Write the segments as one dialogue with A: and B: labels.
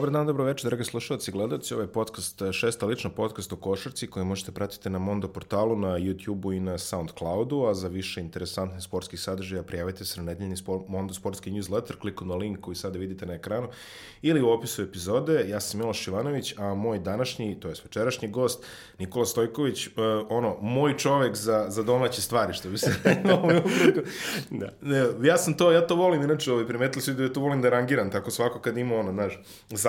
A: Dobar dan, dobro večer, dragi slušalci i gledalci. Ovo je podcast, šesta lična podcast o košarci koji možete pratiti na Mondo portalu, na YouTubeu i na Soundcloudu, a za više interesantnih sportskih sadržaja prijavite se na nedeljni spor, Mondo sportski newsletter, kliku na link koji sada vidite na ekranu ili u opisu epizode. Ja sam Miloš Ivanović, a moj današnji, to je večerašnji gost, Nikola Stojković, uh, ono, moj čovek za, za domaće stvari, što bi se da. Ne, ja sam to, ja to volim, inače, ovaj, primetili su da to volim da rangiram, tako svako kad ima ono, znaš,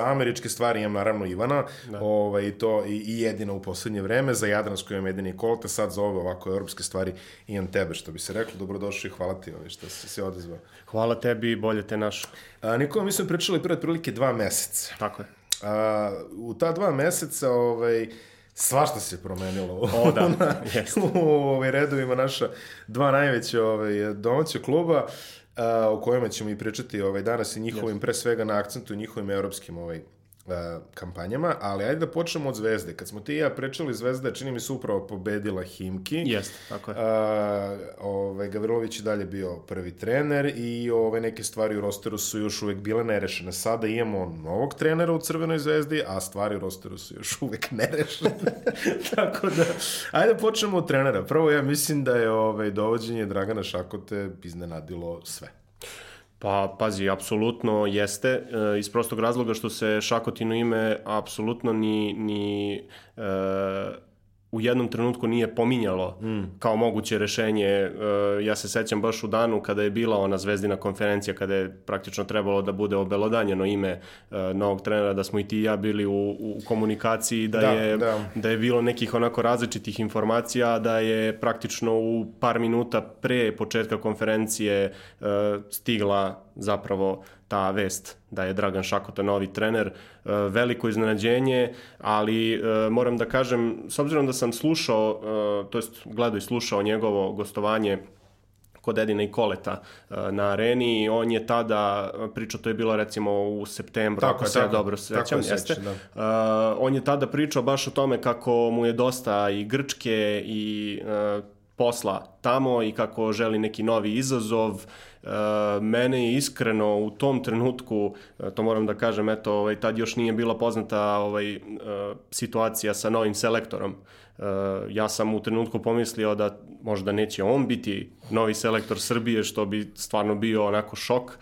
A: za američke stvari imam naravno Ivana, da. ovaj, to i, i jedino u poslednje vreme, za Jadransku imam jedini Kolte, sad za ove ovako europske stvari imam tebe, što bi se reklo, dobrodošli i hvala ti ovaj, što si se odezvao.
B: Hvala tebi i bolje te naš.
A: A, Nikola, mi smo pričali pre otprilike dva meseca.
B: Tako je.
A: A, u ta dva meseca, ovaj, svašta se promenilo.
B: O, da,
A: u, u ovaj, redovima naša dva najveća ovaj, domaća kluba. Uh, a, o kojima ćemo i pričati ovaj, danas i njihovim, yes. pre svega na akcentu njihovim europskim ovaj, kampanjama, ali ajde da počnemo od Zvezde. Kad smo ti i ja pričali, Zvezda čini mi se upravo pobedila Himki.
B: Jeste, tako je. Uh,
A: ovaj, Gavrilović je dalje bio prvi trener i ove neke stvari u rosteru su još uvek bile nerešene. Sada imamo novog trenera u Crvenoj zvezdi, a stvari u rosteru su još uvek nerešene. tako da, ajde da počnemo od trenera. Prvo, ja mislim da je ovaj, dovođenje Dragana Šakote iznenadilo sve.
B: Pa, pazi, apsolutno jeste, e, iz prostog razloga što se Šakotino ime apsolutno ni, ni e, u jednom trenutku nije pominjalo mm. kao moguće rešenje. E, ja se sećam baš u danu kada je bila ona zvezdina konferencija, kada je praktično trebalo da bude obelodanjeno ime e, novog trenera, da smo i ti i ja bili u, u komunikaciji, da, da, je, da. da je bilo nekih onako različitih informacija, da je praktično u par minuta pre početka konferencije e, stigla zapravo ta vest da je Dragan Šakota novi trener, e, veliko iznenađenje, ali e, moram da kažem, s obzirom da sam slušao, e, to jest gledao i slušao njegovo gostovanje kod Edina i Koleta na areni. On je tada pričao, to je bilo recimo u septembru, tako, ako se ja dobro sećam, jeste. Da. Uh, on je tada pričao baš o tome kako mu je dosta i Grčke i uh, posla tamo i kako želi neki novi izazov. E, mene je iskreno u tom trenutku, e, to moram da kažem, eto, ovaj, tad još nije bila poznata ovaj, e, situacija sa novim selektorom. Ja sam u trenutku pomislio da možda neće on biti novi selektor Srbije, što bi stvarno bio onako šok. E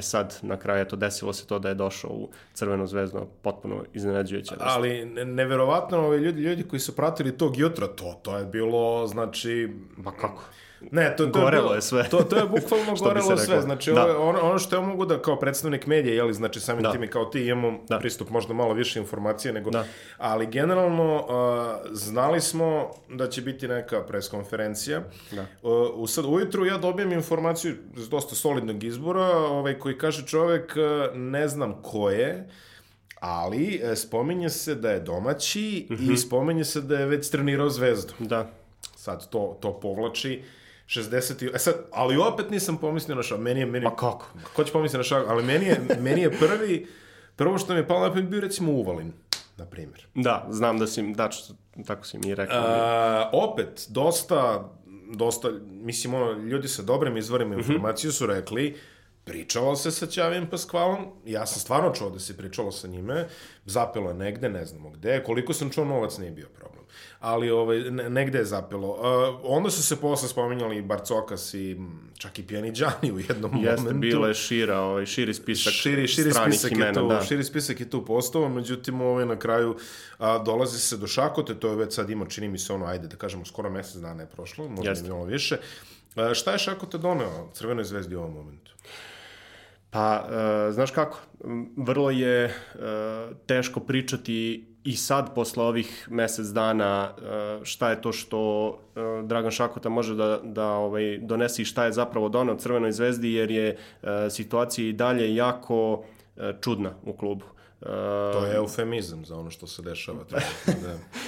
B: sad, na kraju, eto, desilo se to da je došao u Crvenu zvezdu, potpuno iznenađujuće.
A: Ali, neverovatno, ovi ljudi, ljudi koji su pratili tog jutra, to, to je bilo, znači...
B: Ma kako?
A: Ne, to,
B: to gorelo je, bilo, je sve.
A: To, to je bukvalno gorelo sve. Znači, da. ono, ono što ja mogu da kao predstavnik medija, jeli, znači samim da. tim i kao ti imamo da. pristup možda malo više informacije nego... Da. Ali generalno uh, znali smo da će biti neka preskonferencija. Da. Uh, u sad, ujutru ja dobijem informaciju iz dosta solidnog izbora, ovaj, koji kaže čovek, uh, ne znam ko je, ali e, spominje se da je domaći mm -hmm. i mhm. spominje se da je već trenirao zvezdu.
B: Da.
A: Sad to, to povlači 60. E sad, ali opet nisam pomislio na šak. Meni je, meni...
B: Pa kako?
A: Ko će pomisliti na šak? Ali meni je, meni je prvi, prvo što mi je palo napad bio recimo Uvalin, na primjer.
B: Da, znam da si, da, tako si mi rekao.
A: A, opet, dosta, dosta, mislim, ono, ljudi sa dobrim izvorima mm -hmm. informacije su rekli, pričalo se sa Ćavijem Paskvalom, ja sam stvarno čuo da se pričalo sa njime, zapelo je negde, ne znamo gde, koliko sam čuo novac nije bio problem ali ovaj, negde je zapelo. Uh, onda su se posle spominjali i Barcokas i čak i Pjani Đani u jednom Jeste, momentu. Jeste,
B: bilo je šira, ovaj, širi spisak širi, širi spisak
A: imena,
B: je tu,
A: da. Širi spisak je tu postao, međutim ovaj, na kraju a, dolazi se do Šakote, to je već sad ima, čini mi se ono, ajde da kažemo, skoro mesec dana je prošlo, možda Jeste. malo više. A, šta je Šakote doneo Crvenoj zvezdi u ovom momentu?
B: Pa, uh, znaš kako, vrlo je uh, teško pričati i sad posle ovih mesec dana uh, šta je to što uh, Dragan Šakota može da, da ovaj, donesi i šta je zapravo donao Crvenoj zvezdi jer je uh, situacija i dalje jako uh, čudna u klubu.
A: To je eufemizam za ono što se dešava.
B: da.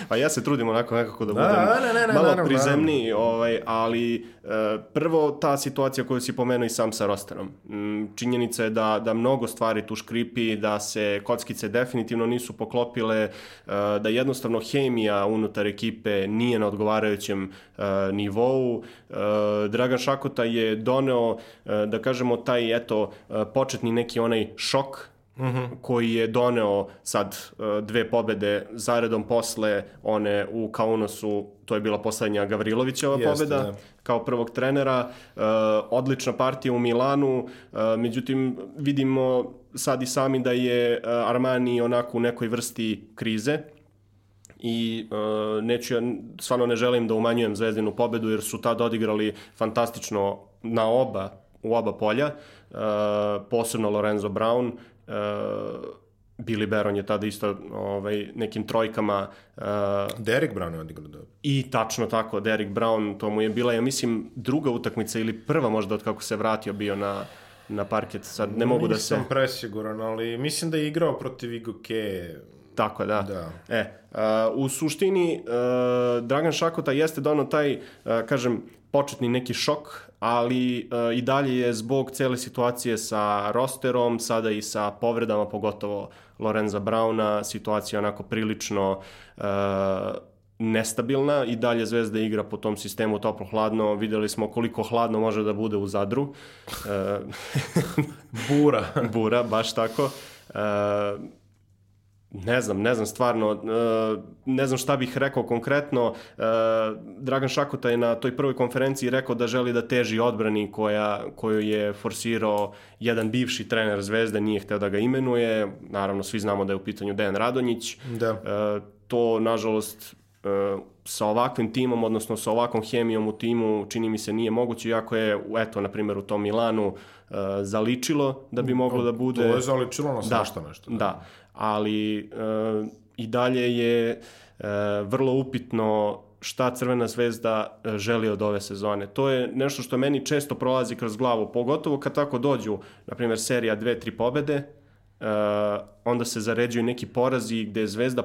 B: pa ja se trudim onako nekako da, da budem da, ne, ne, ne, malo naravno, prizemniji, ovaj, ali uh, prvo ta situacija koju si pomenuo i sam sa rosterom. Mm, činjenica je da, da mnogo stvari tu škripi, da se kockice definitivno nisu poklopile, uh, da jednostavno hemija unutar ekipe nije na odgovarajućem uh, nivou. Dragan Šakota je doneo, da kažemo, taj eto, početni neki onaj šok koji je doneo sad uh, dve pobede zaredom posle one u Kaunasu, to je bila poslednja Gavrilovićeva
A: Jeste,
B: pobeda
A: da.
B: kao prvog trenera, uh, odlična partija u Milanu, uh, međutim vidimo sad i sami da je Armani onako u nekoj vrsti krize, i neću ja, stvarno ne želim da umanjujem Zvezdinu pobedu jer su tad odigrali fantastično na oba, u oba polja, uh, posebno Lorenzo Brown, Billy Baron je tada isto ovaj, nekim trojkama uh,
A: Derek Brown je odigrao dobro.
B: i tačno tako, Derek Brown, to mu je bila, ja mislim, druga utakmica ili prva možda od kako se vratio bio na, na parket, sad ne mogu da se...
A: Nisam presiguran, ali mislim da je igrao protiv Igoke.
B: Tako, da.
A: Da.
B: E, uh, u suštini, uh, Dragan Šakota jeste donao taj, uh, kažem, početni neki šok, ali uh, i dalje je zbog cele situacije sa rosterom, sada i sa povredama, pogotovo Lorenza Brauna, situacija onako prilično uh, nestabilna i dalje Zvezda igra po tom sistemu toplo-hladno. Videli smo koliko hladno može da bude u Zadru. Uh,
A: Bura.
B: Bura, baš tako. Uh, ne znam, ne znam stvarno, uh, ne znam šta bih rekao konkretno. Uh, Dragan Šakota je na toj prvoj konferenciji rekao da želi da teži odbrani koja, koju je forsirao jedan bivši trener Zvezde, nije hteo da ga imenuje. Naravno, svi znamo da je u pitanju Dejan Radonjić.
A: Da.
B: Uh, to, nažalost, sa ovakvim timom, odnosno sa ovakvom hemijom u timu, čini mi se nije moguće, iako je, eto, na primjer, u tom Milanu uh, zaličilo da bi moglo da bude...
A: To je zaličilo na svašta nešto.
B: Da, da. Ali uh, i dalje je uh, vrlo upitno šta Crvena zvezda uh, želi od ove sezone. To je nešto što meni često prolazi kroz glavu, pogotovo kad tako dođu, na primjer, serija dve, tri pobede, uh, onda se zaređuju neki porazi gde Zvezda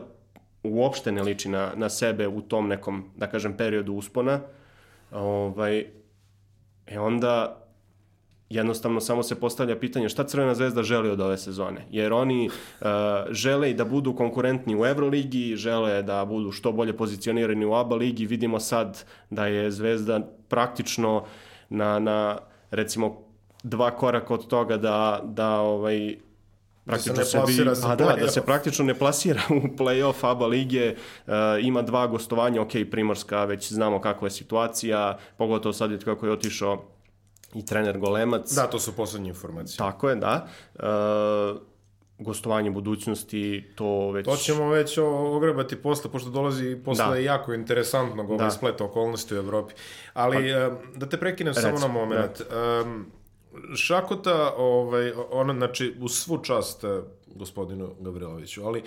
B: uopšte ne liči na, na sebe u tom nekom, da kažem, periodu uspona. Ovaj, e onda jednostavno samo se postavlja pitanje šta Crvena zvezda želi od ove sezone. Jer oni uh, žele i da budu konkurentni u Euroligi, žele da budu što bolje pozicionirani u ABA ligi. Vidimo sad da je zvezda praktično na, na recimo dva koraka od toga da, da ovaj,
A: praktično se ne plasira
B: bi, a da, da se praktično ne plasira u play-off ABA lige, uh, ima dva gostovanja, ok, Primorska, već znamo kakva je situacija, pogotovo sad je kako je otišao i trener Golemac.
A: Da, to su poslednje informacije.
B: Tako je, da. Uh, gostovanje budućnosti, to već...
A: To ćemo već ogrebati posle, pošto dolazi posle da. jako interesantnog ovaj da. spleta okolnosti u Evropi. Ali, pa, da te prekinem reci, samo na moment. Da. Um, Šakota, ovaj, ona, znači, u svu čast eh, gospodinu Gavriloviću, ali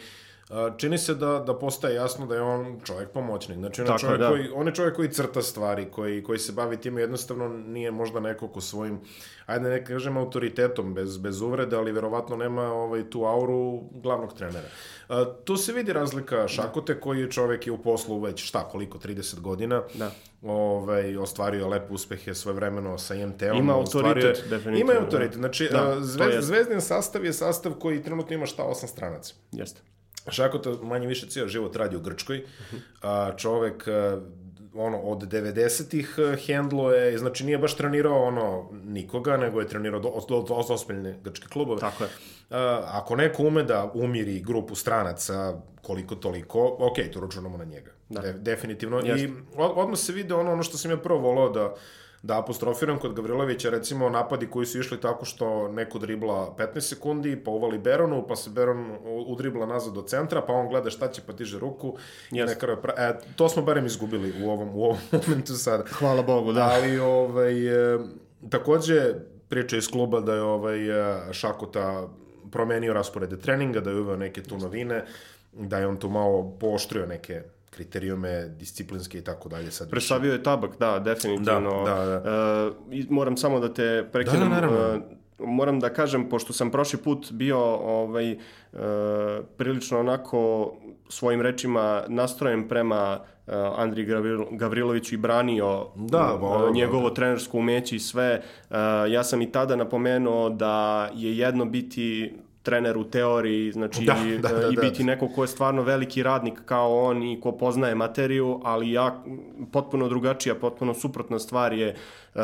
A: čini se da, da postaje jasno da je on čovjek pomoćnik. Znači, on je, čovjek, da. koji, on je čovjek koji crta stvari, koji, koji se bavi time, jednostavno nije možda neko ko svojim, ajde ne kažem autoritetom, bez, bez uvrede, ali verovatno nema ovaj, tu auru glavnog trenera. A, tu se vidi razlika Šakote, koji je čovjek je u poslu već šta, koliko, 30 godina.
B: Da.
A: Ovaj, ostvario lepe uspehe svoje vremeno sa IMT-om.
B: Ima autoritet, definitivno.
A: Ima autoritet. Znači, da, zvezd, zvezdin sastav je sastav koji trenutno ima šta, osam stranaca.
B: Jeste.
A: Šakota manje više cijel život radi u Grčkoj. A, čovek ono, od 90-ih hendlo je, znači nije baš trenirao ono nikoga, nego je trenirao do, do, do, ospeljne grčke klubove.
B: Tako je.
A: A, ako neko ume da umiri grupu stranaca koliko toliko, ok, to računamo na njega. Da. De, definitivno. Jest. I odmah se vide ono, ono što sam ja prvo volao da da apostrofiram kod Gavrilovića, recimo napadi koji su išli tako što neko dribla 15 sekundi, pa uvali Beronu, pa se Beron udribla nazad do centra, pa on gleda šta će, pa tiže ruku. Yes. Neka, e, to smo barem izgubili u ovom, u ovom momentu sada.
B: Hvala Bogu, da.
A: Ali, ovaj, e, takođe, priča iz kluba da je ovaj, e, Šakota promenio rasporede treninga, da je uveo neke tu novine, da je on tu malo pooštrio neke kriterijume disciplinske i tako dalje. Sad
B: Presavio je tabak, da, definitivno.
A: Da, da, da.
B: Uh, moram samo da te prekinem. Da, da, uh, moram da kažem, pošto sam prošli put bio ovaj, uh, prilično onako svojim rečima nastrojen prema uh, Andriji Gavriloviću i branio
A: da,
B: uh, njegovo da. trenersko umeće i sve. Uh, ja sam i tada napomenuo da je jedno biti trener u teoriji, znači
A: Da, da, da,
B: i
A: da.
B: biti neko ko je stvarno veliki radnik kao on i ko poznaje materiju, ali ja potpuno drugačija, potpuno suprotna stvar je uh,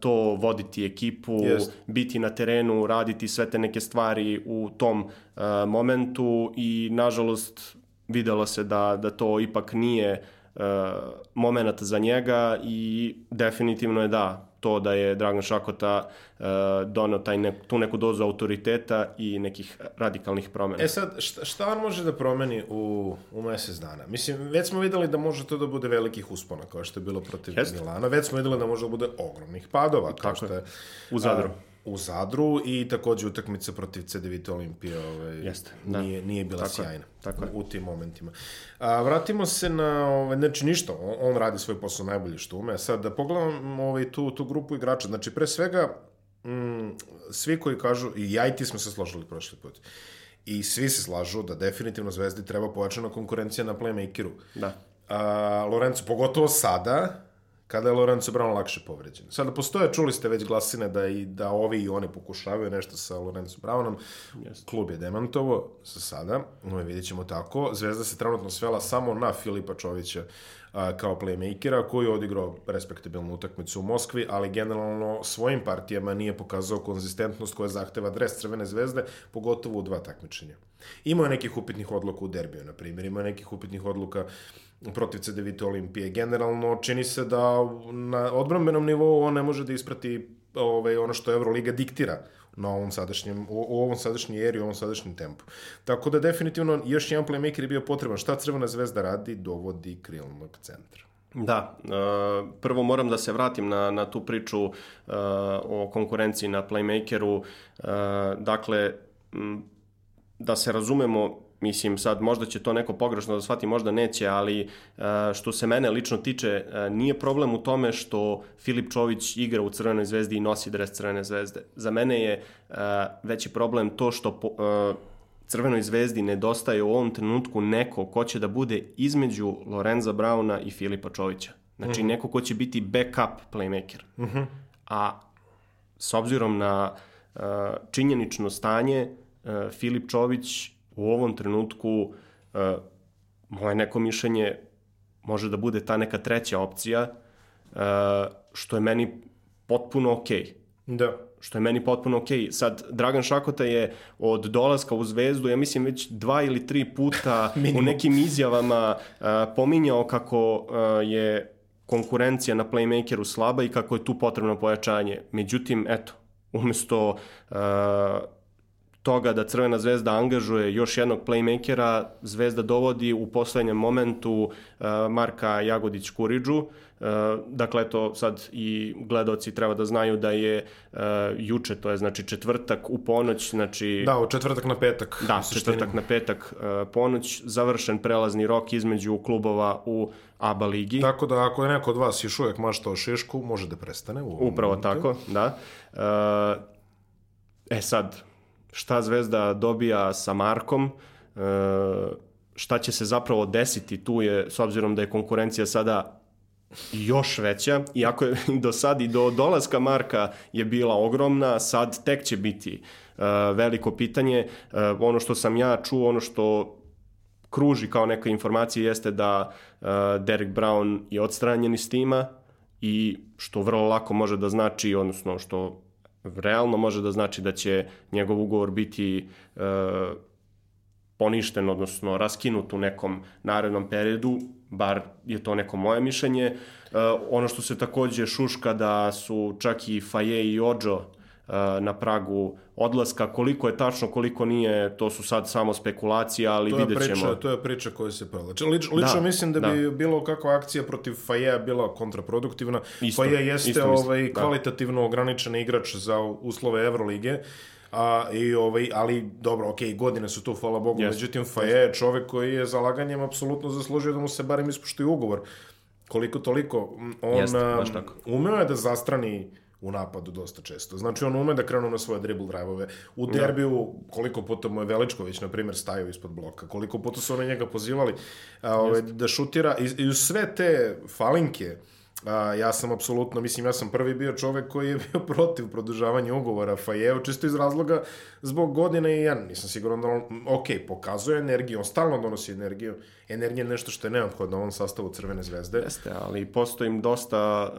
B: to voditi ekipu,
A: Jest.
B: biti na terenu, raditi sve te neke stvari u tom uh, momentu i nažalost videlo se da, da to ipak nije uh, moment za njega i definitivno je da, to da je Dragan Šakota uh, donao taj nek, tu neku dozu autoriteta i nekih radikalnih promena.
A: E sad, šta, šta on može da promeni u, u mesec dana? Mislim, već smo videli da može to da bude velikih uspona, kao što je bilo protiv
B: Jest.
A: Milana. Već smo videli da može da bude ogromnih padova, kao
B: Tako
A: što
B: je.
A: je...
B: U Zadru.
A: a, u Zadru i takođe utakmica protiv CDVita Olimpije ovaj,
B: Jeste, da.
A: nije, nije bila
B: Tako je,
A: sjajna
B: tako je.
A: u, u tim momentima. A, vratimo se na, ovaj, znači ništa, on, on radi svoj posao najbolje što ume. Sad da pogledam ovaj, tu, tu grupu igrača, znači pre svega mm, svi koji kažu, i ja i ti smo se složili prošli put, i svi se slažu da definitivno Zvezdi treba pojačana konkurencija na playmakeru.
B: Da.
A: A, Lorenzo, pogotovo sada, kada je Lorenzo Brown lakše povređen. Sada postoje, čuli ste već glasine da i da ovi i oni pokušavaju nešto sa Lorenzo Brownom.
B: Jeste.
A: Klub je demantovo za sada, no, vidjet ćemo tako. Zvezda se trenutno svela samo na Filipa Čovića a, kao playmakera, koji je odigrao respektabilnu utakmicu u Moskvi, ali generalno svojim partijama nije pokazao konzistentnost koja zahteva dres Crvene zvezde, pogotovo u dva takmičenja. Imao je nekih upitnih odluka u derbiju, na primjer, imao je nekih upitnih odluka protiv CDVita Olimpije. Generalno, čini se da na odbrambenom nivou on ne može da isprati ovaj, ono što Euroliga diktira na ovom sadašnjem, u, u ovom sadašnjoj eri, u ovom sadašnjem tempu. Tako da definitivno još jedan playmaker je bio potreban. Šta Crvena zvezda radi? Dovodi krilnog centra.
B: Da, uh, prvo moram da se vratim na, na tu priču uh, o konkurenciji na playmakeru. Uh, dakle, da se razumemo, mislim sad možda će to neko pogrešno da shvati, možda neće, ali uh, što se mene lično tiče, uh, nije problem u tome što Filip Čović igra u Crvenoj zvezdi i nosi dres Crvene zvezde. Za mene je uh, veći problem to što po, Crvenoj zvezdi nedostaje u ovom trenutku neko ko će da bude između Lorenza Brauna i Filipa Čovića. Znači, mm -hmm. neko ko će biti backup playmaker. Mm -hmm. A s obzirom na uh, činjenično stanje, uh, Filip Čović u ovom trenutku, uh, moje neko mišljenje, može da bude ta neka treća opcija, uh, što je meni potpuno okej. Okay
A: Da.
B: što je meni potpuno okej. Okay. Sad, Dragan Šakota je od dolaska u Zvezdu, ja mislim već dva ili tri puta u nekim izjavama uh, pominjao kako uh, je konkurencija na playmakeru slaba i kako je tu potrebno pojačanje. Međutim, eto, umesto uh, toga da Crvena zvezda angažuje još jednog playmakera, Zvezda dovodi u poslednjem momentu uh, Marka Jagodić Kuriđu. Uh, dakle, to sad i gledoci treba da znaju da je uh, juče, to je znači četvrtak u ponoć, znači...
A: Da, od četvrtak na petak.
B: Da,
A: u
B: četvrtak na petak uh, ponoć, završen prelazni rok između klubova u ABA ligi.
A: Tako da ako je neko od vas još uvek mašta o Šišku, može da prestane. U
B: Upravo
A: momentu.
B: tako, da. Uh, e sad, šta Zvezda dobija sa Markom, uh, šta će se zapravo desiti tu je, s obzirom da je konkurencija sada još veća, iako je do sad i do dolaska Marka je bila ogromna, sad tek će biti uh, veliko pitanje. Uh, ono što sam ja čuo, ono što kruži kao neka informacija jeste da Derek Brown je odstranjen iz tima i što vrlo lako može da znači, odnosno što realno može da znači da će njegov ugovor biti uh, poništen, odnosno raskinut u nekom narednom periodu, bar je to neko moje mišljenje. Uh, ono što se takođe šuška da su čak i Faye i Ođo na pragu odlaska, koliko je tačno, koliko nije, to su sad samo spekulacije, ali
A: To je,
B: vidjet ćemo.
A: priča, to je priča koja se provlači. Lič, lično da, mislim da, da bi bilo kakva akcija protiv Fajeja bila kontraproduktivna.
B: Isto,
A: Faje jeste
B: isto mislim,
A: ovaj,
B: da.
A: kvalitativno ograničen igrač za uslove Evrolige. A, i ovaj, ali dobro, ok, godine su tu, hvala Bogu,
B: Yes.
A: međutim Faje je čovek koji je zalaganjem apsolutno zaslužio da mu se barem ispoštuje ugovor. Koliko toliko, on
B: Jeste,
A: umeo je da zastrani u napadu dosta često. Znači, on ume da krenu na svoje dribble drive-ove. U
B: Da.
A: derbiju, koliko puta mu je Veličković, na primjer, stajao ispod bloka, koliko puta su oni njega pozivali a, ove, da šutira. I, I uz sve te falinke, A, ja sam apsolutno, mislim, ja sam prvi bio čovek koji je bio protiv produžavanja ugovora Fajeo, čisto iz razloga zbog godine i ja nisam siguran da on, ok, pokazuje energiju, on stalno donosi energiju, energija nešto što je neophodno u ovom sastavu Crvene zvezde.
B: Jeste, ali postoji im dosta,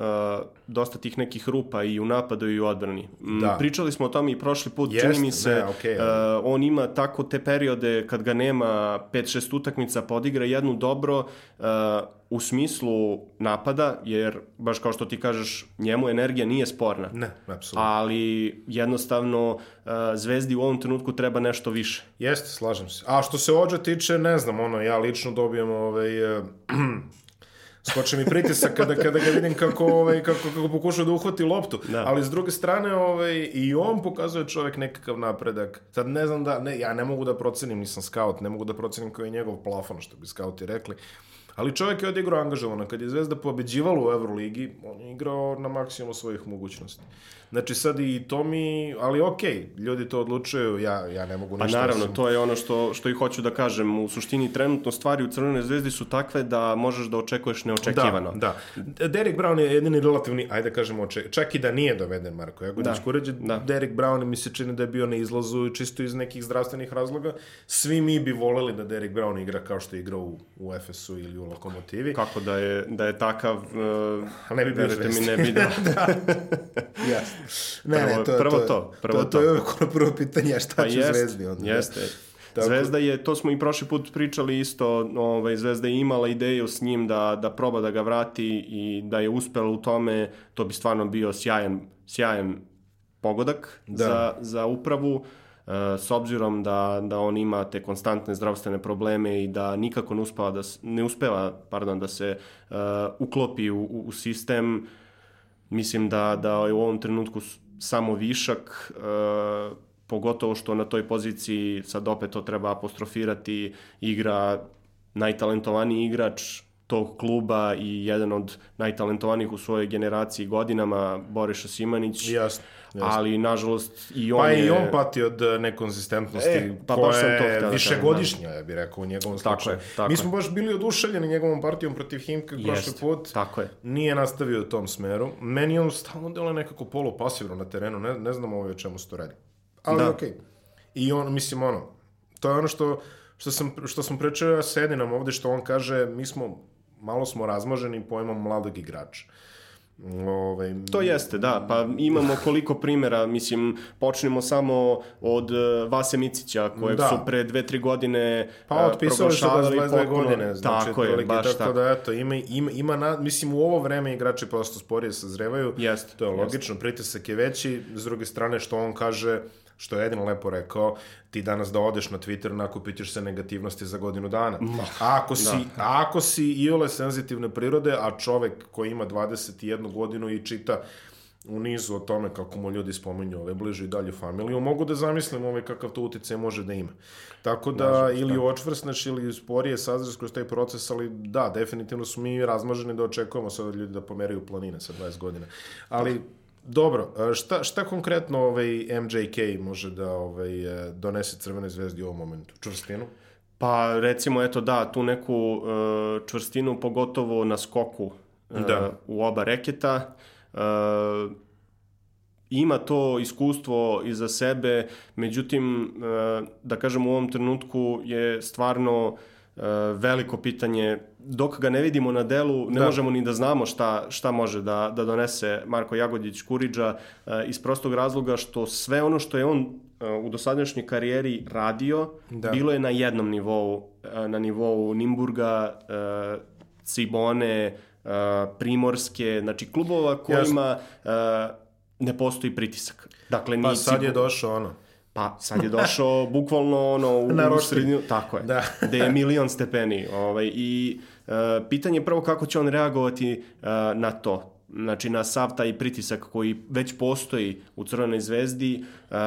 B: uh, dosta tih nekih rupa i u napadu i u odbrani. Mm,
A: Da.
B: Pričali smo o tome i prošli put,
A: Jeste,
B: čini mi se,
A: ne, okej,
B: uh, on ima tako te periode kad ga nema 5-6 utakmica, podigra jednu dobro uh, u smislu napada, jer baš kao što ti kažeš, njemu energija nije sporna.
A: Ne, apsolutno.
B: Ali jednostavno uh, Zvezdi u ovom trenutku treba nešto više.
A: Jeste, slažem se. A što se ođa tiče, ne znam, ono, ja lično dobijem ovaj... eh, skoče mi pritisak kada, kada ga vidim kako, ovaj, kako, kako pokušao da uhvati loptu.
B: Da.
A: Ali s druge strane, ovaj, i on pokazuje čovjek nekakav napredak. Sad ne znam da, ne, ja ne mogu da procenim, nisam scout, ne mogu da procenim koji je njegov plafon, što bi skauti rekli. Ali čovjek je odigrao angažovano. Kad je Zvezda pobeđivala u Euroligi, on je igrao na maksimum svojih mogućnosti. Znači sad i to mi, ali okej, ljudi to odlučuju, ja, ja ne mogu
B: Pa
A: ništa.
B: naravno,
A: osim-
B: to je ono što, što i hoću da kažem. U suštini, trenutno stvari u Crvenoj zvezdi su takve da možeš da očekuješ neočekivano.
A: Da, da. Derek Brown je jedini relativni, ajde da kažemo, oče, čak i da nije doveden Marko Jagodić
B: Da,
A: Kuređe,
B: da.
A: Derek Brown mi se čini da je bio na izlazu čisto iz nekih zdravstvenih razloga. Svi mi bi voleli da Derek Brown igra kao što je igrao u, u Efesu ili u Lokomotivi.
B: Kako da je, da je takav, uh,
A: ne bi bio
B: mi, ne bi da.
A: Jasno. Ne,
B: Prvo-
A: ne, to,
B: prvo
A: to,
B: to, prvo
A: to, to
B: to.
A: je uvijek ono prvo pitanje, šta
B: Pa
A: će
B: jeste,
A: Zvezdi onda. da.
B: jeste.
A: Tako-
B: Zvezda je, to smo i prošli put pričali isto, ovaj, Zvezda je imala ideju s njim da, da proba da ga vrati i da je uspela u tome, to bi stvarno bio sjajan, sjajan pogodak
A: Da.
B: za, za upravu, e, s obzirom da, da on ima te konstantne zdravstvene probleme i da nikako ne uspeva da, ne uspeva pardon, da se e, uklopi u, u, sistem, mislim da, da je u ovom trenutku samo višak, e, pogotovo što na toj poziciji, sad opet to treba apostrofirati, igra najtalentovaniji igrač tog kluba i jedan od najtalentovanijih u svojoj generaciji godinama, Boriša Simanić.
A: Jasno. jasno.
B: Ali, nažalost, i on
A: Pa
B: je...
A: i on pati od nekonzistentnosti
B: E, pa
A: koja
B: baš sam to hteo
A: je
B: da kažem,
A: višegodišnja, ja bih rekao, u njegovom
B: Tako
A: slučaju.
B: je, tako
A: Mi smo baš bili oduševljeni njegovom partijom protiv Himka prošli put.
B: tako je.
A: Nije nastavio u tom smeru. Meni on stalno deluje nekako polupasivno na terenu, ne, ne znam ovaj o čemu se to radi. Ali
B: Da.
A: okej. I on, mislim, ono, to je ono što, što, sam, što sam pričao ja s Edinom ovde, što on kaže, mi smo, malo smo razmaženi pojmom mladog igrača. Ovaj,
B: To jeste, da, pa imamo koliko primjera, mislim, počnemo samo od uh, Vase Micića, kojeg
A: Da.
B: su pre dve, tri godine
A: Pa
B: uh,
A: otpisali su ga za
B: proglašavali
A: 22
B: potpuno-
A: godine, znači
B: tako je, baš
A: tako,
B: tako.
A: da eto, ima, ima, ima na, mislim u ovo vreme igrači prosto sporije sazrevaju,
B: Jeste,
A: to je
B: jeste.
A: logično, pritisak je veći, s druge strane što on kaže, što je Edin lepo rekao, ti danas da odeš na Twitter, nakupit ćeš se negativnosti za godinu dana. A ako si, a ako si iole senzitivne prirode, a čovek koji ima 21 godinu i čita u nizu o tome kako mu ljudi spominju ove bližu i dalju familiju, mogu da zamislim ovaj kakav to uticaj može da ima. Tako da ili očvrsneš ili sporije sazreš kroz taj proces, ali da, definitivno su mi razmaženi da očekujemo sad od ljudi da pomeraju planine sa 20 godina. Ali Dobro, a šta, šta konkretno ovaj MJK može da ovaj, e, donese Crvenoj zvezdi u ovom momentu? Čvrstinu?
B: Pa recimo, eto da, tu neku uh, čvrstinu, pogotovo na skoku uh,
A: Da.
B: u oba reketa. Uh, ima to iskustvo iza sebe, međutim, uh, da kažem, u ovom trenutku je stvarno uh, veliko pitanje. Dok ga ne vidimo na delu, ne
A: Da.
B: možemo ni da znamo šta, šta može da, da donese Marko Jagodić Kuriđa uh, iz prostog razloga što sve ono što je on uh, u dosadašnjoj karijeri radio,
A: Da.
B: bilo je na jednom nivou, na nivou Nimburga, Cibone, Primorske, znači klubova kojima uh, ne postoji pritisak. Dakle, ni
A: Pa sad je došao ono.
B: Pa sad je došao bukvalno ono u,
A: Na
B: u sredinu, tako je,
A: Da.
B: gde je milion stepeni. Ovaj, I uh, pitanje je prvo kako će on reagovati uh, na to. Znači na sav taj pritisak koji već postoji u Crvenoj zvezdi, uh,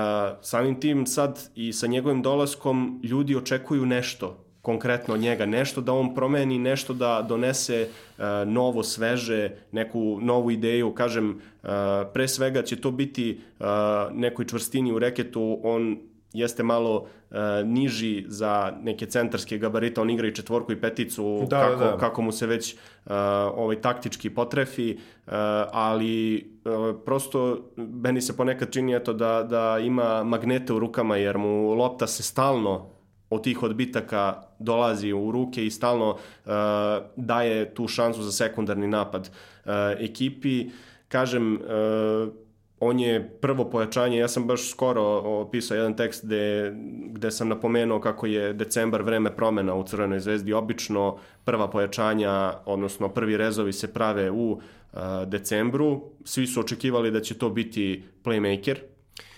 B: samim tim sad i sa njegovim dolaskom ljudi očekuju nešto konkretno od njega, nešto da on promeni, nešto da donese uh, novo, sveže, neku novu ideju, kažem, uh, pre svega će to biti uh, nekoj čvrstini u reketu, on jeste malo e, niži za neke centarske gabarite, on igra i četvorku i peticu,
A: Da,
B: kako,
A: da.
B: kako mu se već e, ovaj taktički potrefi, e, ali e, prosto meni se ponekad čini eto da, da ima magnete u rukama jer mu lopta se stalno od tih odbitaka dolazi u ruke i stalno uh, daje tu šansu za sekundarni napad uh, ekipi. Kažem, uh, on je prvo pojačanje, ja sam baš skoro opisao jedan tekst gde, gde sam napomenuo kako je decembar vreme promena u Crvenoj zvezdi. Obično prva pojačanja, odnosno prvi rezovi se prave u uh, decembru. Svi su očekivali da će to biti playmaker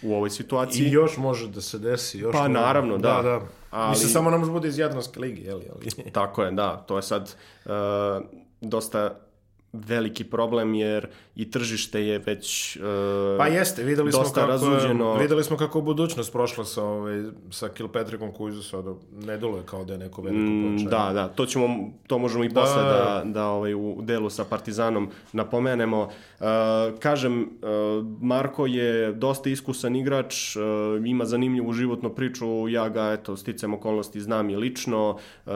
B: u ovoj situaciji.
A: I još može da se desi. Još
B: Pa,
A: može.
B: naravno, da.
A: da. da.
B: Ali-
A: Mislim, samo može bude iz Jadranske ligi, jel? jel?
B: Tako je, da. To je sad uh, dosta veliki problem jer i tržište je već uh,
A: Pa jeste, videli smo
B: dosta
A: kako,
B: razluđeno.
A: videli smo kako je budućnost prošla sa, ovaj, sa Kilpatrickom Kuizu sada. Ne deluje kao da je neko veliko
B: Mm,
A: pojačanje.
B: Da, da, to ćemo, to možemo i posle
A: da.
B: da, da ovaj, u delu sa Partizanom napomenemo. Uh, kažem, uh, Marko je dosta iskusan igrač, uh, ima zanimljivu životnu priču, ja ga, eto, sticam okolnosti, znam i lično, uh,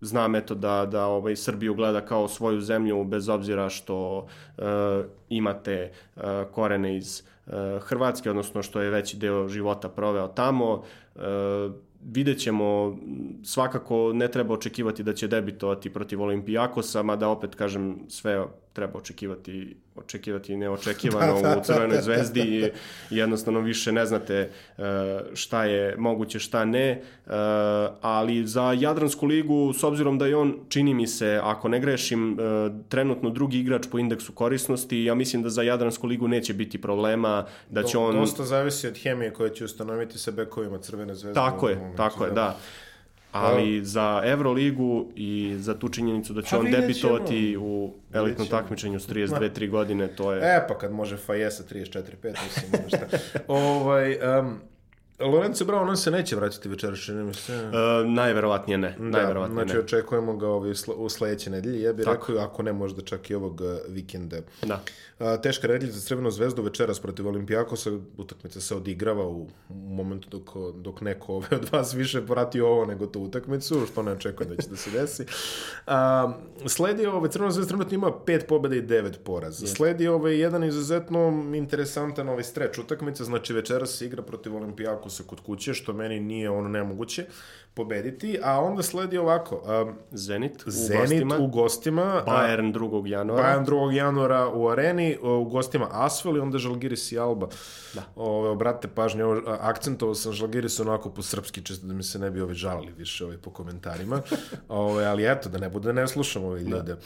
B: znam eto da da ovaj Srbiju gleda kao svoju zemlju bez obzira što uh, imate uh, korene iz uh, Hrvatske odnosno što je veći deo života proveo tamo. Uh, vidjet ćemo, svakako ne treba očekivati da će debitovati protiv Olimpijakosa, mada opet kažem sve treba očekivati očekivati neočekivano u Crvenoj zvezdi i jednostavno više ne znate uh, šta je moguće, šta ne, uh, ali za Jadransku ligu, s obzirom da je on, čini mi se, ako ne grešim, uh, trenutno drugi igrač po indeksu korisnosti, ja mislim da za Jadransku ligu neće biti problema, da će on...
A: Dosta zavisi od hemije koje će ustanoviti sa bekovima Crvene zvezde.
B: Tako je, tako je, da. Ali za Euroligu i za tu činjenicu da će
A: Pa
B: on debitovati u elitnom takmičenju s 32-3 godine, to je...
A: E, pa kad može Faje sa 34-5, mislim, nema šta. ovaj, um, Lorenzo Brown, on se neće vratiti večeras, čini mi se.
B: E, najverovatnije ne,
A: Da,
B: najverovatnije
A: znači
B: ne.
A: očekujemo ga ovaj, sl- u sledeće nedelje. Ja bih rekao, ako ne možda čak i ovog uh, vikenda.
B: Da.
A: A, teška nedelja za Crvenu zvezdu večeras protiv Olimpijakosa. Utakmica se odigrava u, u momentu dok, dok neko ove od vas više prati ovo nego tu utakmicu, što ne očekujem da će da se desi. A, sledi ove, Crvena zvezda trenutno ima pet pobjeda i devet poraza. Sledi ovaj jedan izuzetno interesantan ovaj streč utakmica, znači večeras se igra protiv Olimpijakosa kod kuće, što meni nije ono nemoguće pobediti, a onda sledi ovako. A,
B: Zenit u
A: Zenit
B: gostima,
A: u gostima,
B: Bayern 2. januara.
A: Bayern 2. januara u areni, u gostima Asvel i onda Žalgiris i Alba. Da. Ove, obrate pažnje, ovo, akcentovao sam Žalgiris onako po srpski, čisto da mi se ne bi ove žalili više ove, po komentarima. ove, ali eto, da ne bude, ne slušam ove ljude.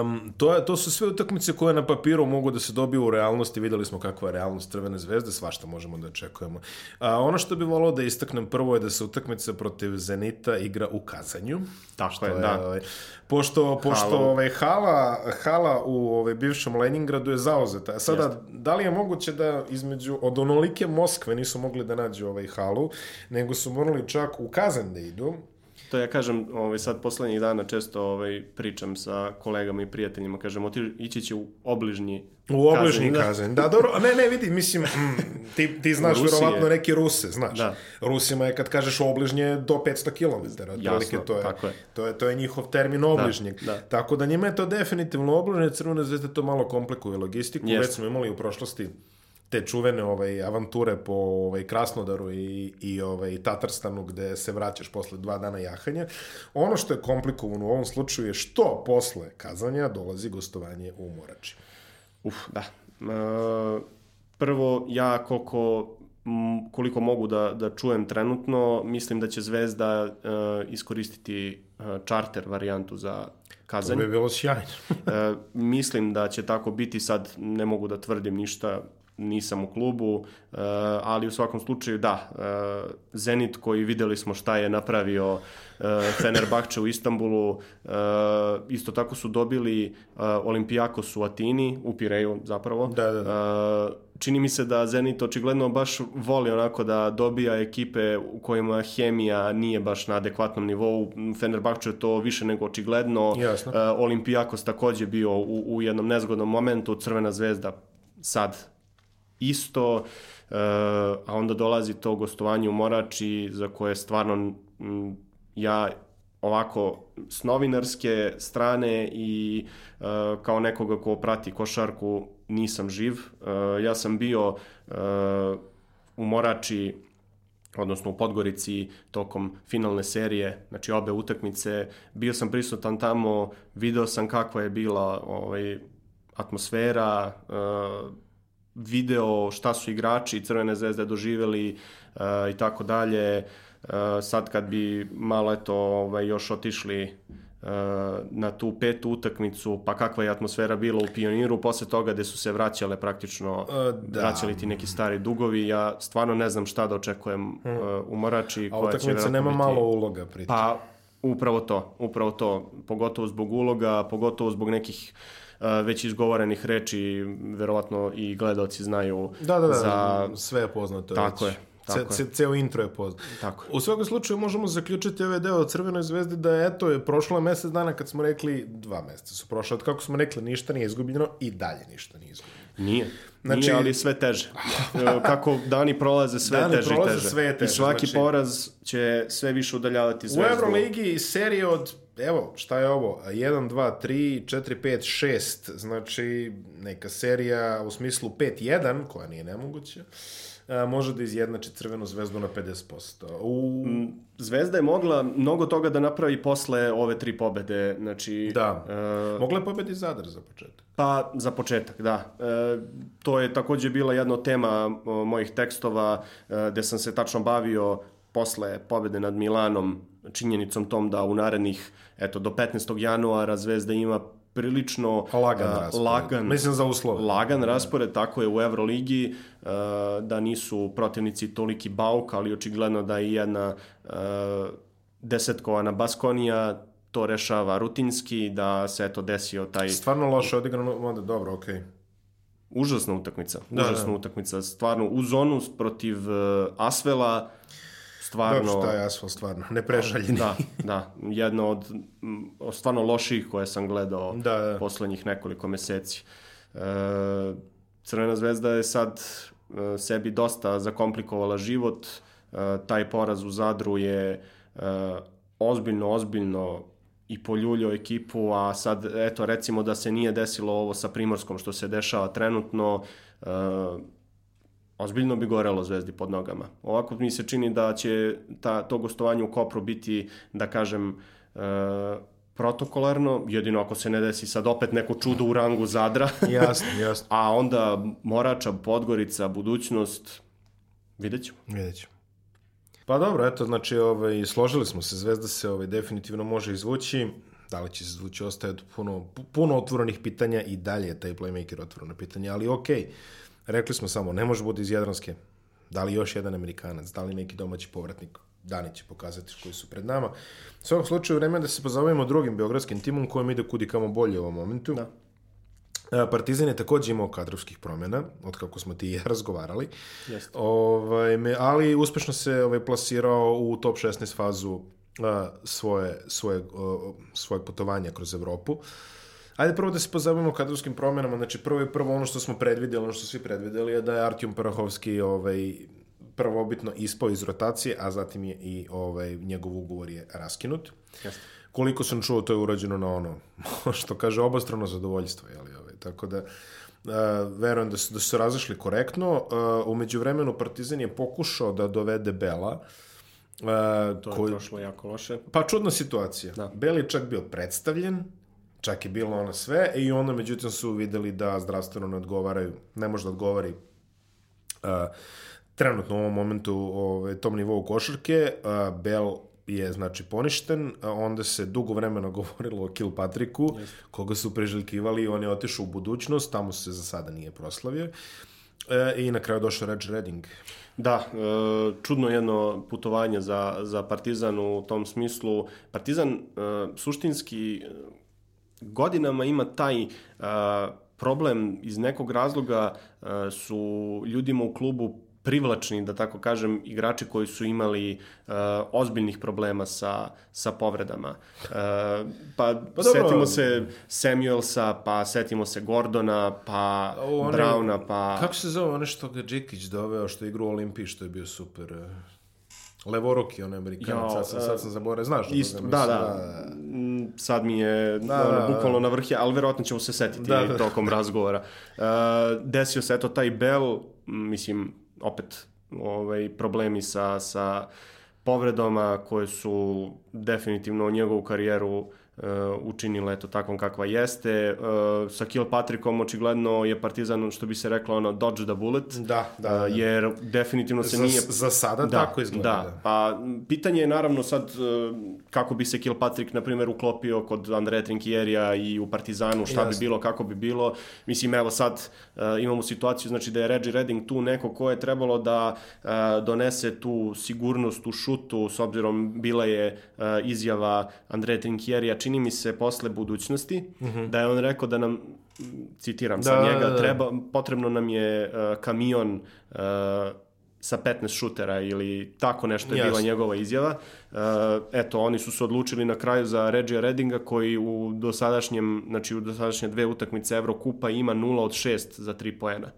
A: Um, to, je, to su sve utakmice koje na papiru mogu da se dobiju u realnosti. Videli smo kakva je realnost Crvene zvezde, svašta možemo da očekujemo. A, ono što bih volao da istaknem prvo je da se utakmica protiv Zenita igra u Kazanju.
B: Tako
A: Što
B: je, da.
A: Ovaj, pošto pošto
B: Hala.
A: ovaj, hala, hala u ovaj, bivšem Leningradu je zauzeta. Sada, da li je moguće da između, od onolike Moskve nisu mogli da nađu ovaj halu, nego su morali čak u Kazan da idu,
B: To ja kažem, ovaj, sad poslednjih dana često ovaj, pričam sa kolegama i prijateljima, kažem, oti, ići će u obližnji
A: U obližnji
B: Kazan, da.
A: Kazan. Da, dobro, ne, ne, vidi, mislim, mm, ti, ti znaš
B: Rusije.
A: verovatno neke Ruse, znaš.
B: Da.
A: Rusima je kad kažeš obližnje do 500 km, otprilike
B: Jasno,
A: to je,
B: tako je.
A: To je, to je njihov termin obližnjeg.
B: da.
A: Tako da njima je to definitivno obližnje, Crvena zvezda to malo komplikuje logistiku,
B: Jeste.
A: već smo imali u prošlosti te čuvene ovaj avanture po ovaj Krasnodaru i i ovaj Tatarstanu gde se vraćaš posle dva dana jahanja. Ono što je komplikovano u ovom slučaju je što posle kazanja dolazi gostovanje u Morači.
B: Uf, da. E, prvo, ja koliko, koliko mogu da, da čujem trenutno, mislim da će Zvezda e, iskoristiti e, charter varijantu za
A: To
B: Kazanj.
A: bi bilo sjajno.
B: E, mislim da će tako biti, sad ne mogu da tvrdim ništa, nisam u klubu, e, ali u svakom slučaju da, e, Zenit koji videli smo šta je napravio e, Fenerbahče u Istanbulu, isto tako su dobili Olimpijakos u Atini, u Pireju zapravo.
A: Da, da,
B: E, čini mi se da Zenit očigledno baš voli onako da dobija ekipe u kojima hemija nije baš na adekvatnom nivou. Fenerbahče je to više nego očigledno.
A: Jasno.
B: Olimpijakos takođe bio u, u jednom nezgodnom momentu, Crvena zvezda sad isto, e, a onda dolazi to gostovanje u Morači za koje stvarno m, ja ovako s novinarske strane i uh, kao nekoga ko prati košarku nisam živ. Uh, ja sam bio u Morači odnosno u Podgorici tokom finalne serije, znači obe utakmice. Bio sam prisutan tamo, video sam kakva je bila ovaj, atmosfera, video šta su igrači Crvene zvezde doživeli uh, i tako dalje. Uh, sad kad bi malo eto ovaj, još otišli uh, na tu petu utakmicu, pa kakva je atmosfera bila u Pioniru, posle toga gde su se vraćale praktično,
A: da.
B: vraćali ti neki stari dugovi, ja stvarno ne znam šta da očekujem uh, u Morači.
A: A
B: koja će
A: utakmica nema
B: biti-
A: malo uloga pri tom.
B: Pa, upravo to, upravo to, pogotovo zbog uloga, pogotovo zbog nekih uh, već izgovorenih reči, verovatno i gledaoci znaju
A: Da, da, da,
B: za...
A: sve je poznato.
B: Tako
A: već.
B: je, tako
A: Ce,
B: je.
A: ce, ceo intro je poznat.
B: Tako je.
A: U svakom slučaju možemo zaključiti ovaj deo o Crvenoj zvezdi da eto je prošlo je mesec dana kad smo rekli, dva meseca su prošle, od kako smo rekli ništa nije izgubljeno i dalje ništa nije izgubljeno.
B: Nije.
A: Znači-
B: Nije, ali sve teže. E, Kako dani prolaze, sve
A: Dani
B: teže
A: prolaze,
B: i teže.
A: sve je teže,
B: I svaki
A: znači-
B: poraz će sve više udaljavati
A: U
B: zvezdu.
A: Euroligi serije od, evo, šta je ovo, 1, 2, 3, 4, 5, 6, znači neka serija u smislu 5-1, koja nije nemoguća, a, može da izjednači Crvenu zvezdu na 50%. U...
B: Zvezda je mogla mnogo toga da napravi posle ove tri pobede. Znači,
A: Da.
B: e,
A: Mogla je pobedi Zadar za početak.
B: Pa, za početak, da. E, to je takođe bila jedna tema o, mojih tekstova, e, gde sam se tačno bavio posle pobede nad Milanom, činjenicom tom da u narednih, eto, do 15. januara Zvezda ima prilično
A: Lagan
B: a,
A: raspored.
B: lagan,
A: Mislim za uslove.
B: lagan raspored, tako je u Euroligi, da nisu protivnici toliki bauk, ali očigledno da i jedna desetkovana Baskonija to rešava rutinski, da se eto desio taj
A: Stvarno loše odigrano, onda dobro, okej.
B: Užasna utakmica,
A: Da,
B: užasna
A: da.
B: utakmica, stvarno u zonu protiv uh, Asvela, stvarno...
A: Dobro, šta je asfalt, stvarno, neprežaljeni.
B: Da, da, m, od stvarno loših koje sam gledao
A: Da, da.
B: poslednjih nekoliko meseci. E, Crvena zvezda je sad e, sebi dosta zakomplikovala život, e, taj poraz u Zadru je e, ozbiljno, ozbiljno i poljuljao ekipu, a sad, eto, recimo da se nije desilo ovo sa Primorskom što se dešava trenutno, e, ozbiljno bi gorelo Zvezdi pod nogama. Ovako mi se čini da će ta, to gostovanje u Kopru biti, da kažem, e, protokolarno, jedino ako se ne desi sad opet neko čudo u rangu Zadra,
A: Jasno, jasno.
B: a onda Morača, Podgorica, budućnost, vidjet ćemo.
A: Vidjet ćemo. Pa dobro, eto, znači, ovaj, složili smo se, Zvezda se ovaj, definitivno može izvući, da li će se izvući, ostaje puno, puno otvorenih pitanja i dalje je taj playmaker otvoreno pitanje, ali okej, rekli smo samo, ne može bude iz Jadranske, da li još jedan Amerikanac, da li neki domaći povratnik, dani će pokazati koji su pred nama. U svakom slučaju, vreme da se pozabavimo drugim beogradskim timom kojem ide kudi kamo bolje u ovom momentu.
B: Da.
A: E, Partizan je takođe imao kadrovskih promjena, od kako smo ti i razgovarali.
B: Jeste.
A: Ovaj, me, ali uspešno se ovaj, plasirao u top 16 fazu a, svoje, svoje, o, svojeg putovanja kroz Evropu. Ajde prvo da se pozabavimo kadrovskim promjenama. Znači prvo je prvo ono što smo predvideli, ono što svi predvideli je da je Artjom Parahovski ovaj, prvobitno ispao iz rotacije, a zatim je i ovaj, njegov ugovor je raskinut.
B: Jeste.
A: Koliko sam čuo, to je urađeno na ono, što kaže, obostrano zadovoljstvo. Jeli, ovaj. Tako da, Uh, verujem da su, da su se razišli korektno. Uh, umeđu vremenu Partizan je pokušao da dovede Bela. Uh,
B: To je
A: koji,
B: prošlo jako loše.
A: pa čudna situacija.
B: Da.
A: Bel je čak bio predstavljen, čak je bilo ono sve, i onda međutim su videli da zdravstveno ne odgovaraju, ne može da odgovori uh, trenutno u ovom momentu ovaj, tom nivou košarke. Uh, Bell je znači poništen, onda se dugo vremena govorilo o Kilpatricku, yes. koga su preželjkivali i on je otišao u budućnost, tamo se za sada nije proslavio. E, I na kraju došao Reg Redding.
B: Da, e, čudno jedno putovanje za, za Partizan u tom smislu. Partizan e, suštinski e, godinama ima taj e, problem iz nekog razloga e, su ljudima u klubu privlačni, da tako kažem, igrači koji su imali uh, ozbiljnih problema sa, sa povredama. Uh, pa, pa setimo dobro. se Samuelsa, pa setimo se Gordona, pa one, Browna, pa...
A: Kako se zove ono što ga Džikić doveo, što je u Olimpiji, što je bio super... Levoruki, on je Amerikanac, sad, sam, sad sam zaboravio, znaš
B: isto, da, da, da, sad mi je da, ono, da, bukvalno na vrh, ali verovatno ćemo se setiti da, da. tokom razgovora. Uh, desio se, eto, taj Bell, mislim, opet ovaj, problemi sa, sa povredama koje su definitivno njegovu karijeru uh, učinile eto takvom kakva jeste. Uh, sa Kilpatrickom očigledno je Partizan, što bi se reklo, ono, dodge the bullet.
A: Da, da. da.
B: Uh, jer definitivno se
A: za,
B: nije...
A: Za sada da, tako izgleda.
B: Da, da, pa pitanje je naravno sad kako bi se Kilpatrick, na primjer, uklopio kod Andreja Trinkierija i u Partizanu, šta Jasne. bi bilo, kako bi bilo. Mislim, evo sad imamo situaciju, znači da je Reggie Redding tu neko ko je trebalo da donese tu sigurnost u šutu, s obzirom bila je izjava Andreja Trinkierija, čini mi se, posle budućnosti, mhm. -huh. da je on rekao da nam citiram da, sa njega, da, da. treba, potrebno nam je uh, kamion uh, sa 15 šutera ili tako nešto je yes. bila njegova izjava. Uh, eto, oni su se odlučili na kraju za Regija Redinga koji u dosadašnjem, znači u dosadašnje dve utakmice Evrokupa ima 0 od 6 za 3 poena.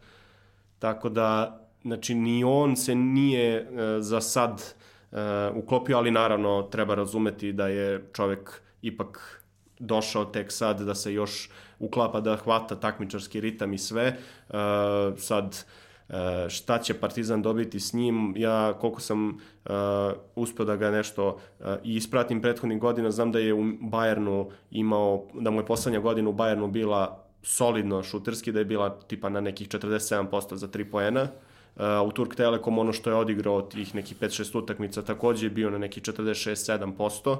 B: Tako da, znači, ni on se nije uh, za sad uh, uklopio, ali naravno treba razumeti da je čovek ipak došao tek sad da se još uklapa da hvata takmičarski ritam i sve. Uh, sad uh, šta će Partizan dobiti s njim, ja koliko sam uh, uspeo da ga nešto i ispratim prethodnih godina, znam da je u Bayernu imao, da mu je poslednja godina u Bayernu bila solidno šuterski, da je bila tipa na nekih 47% za 3 poena. Uh, u Turk Telekom ono što je odigrao tih nekih 5-6 utakmica takođe je bio na nekih 46-7%.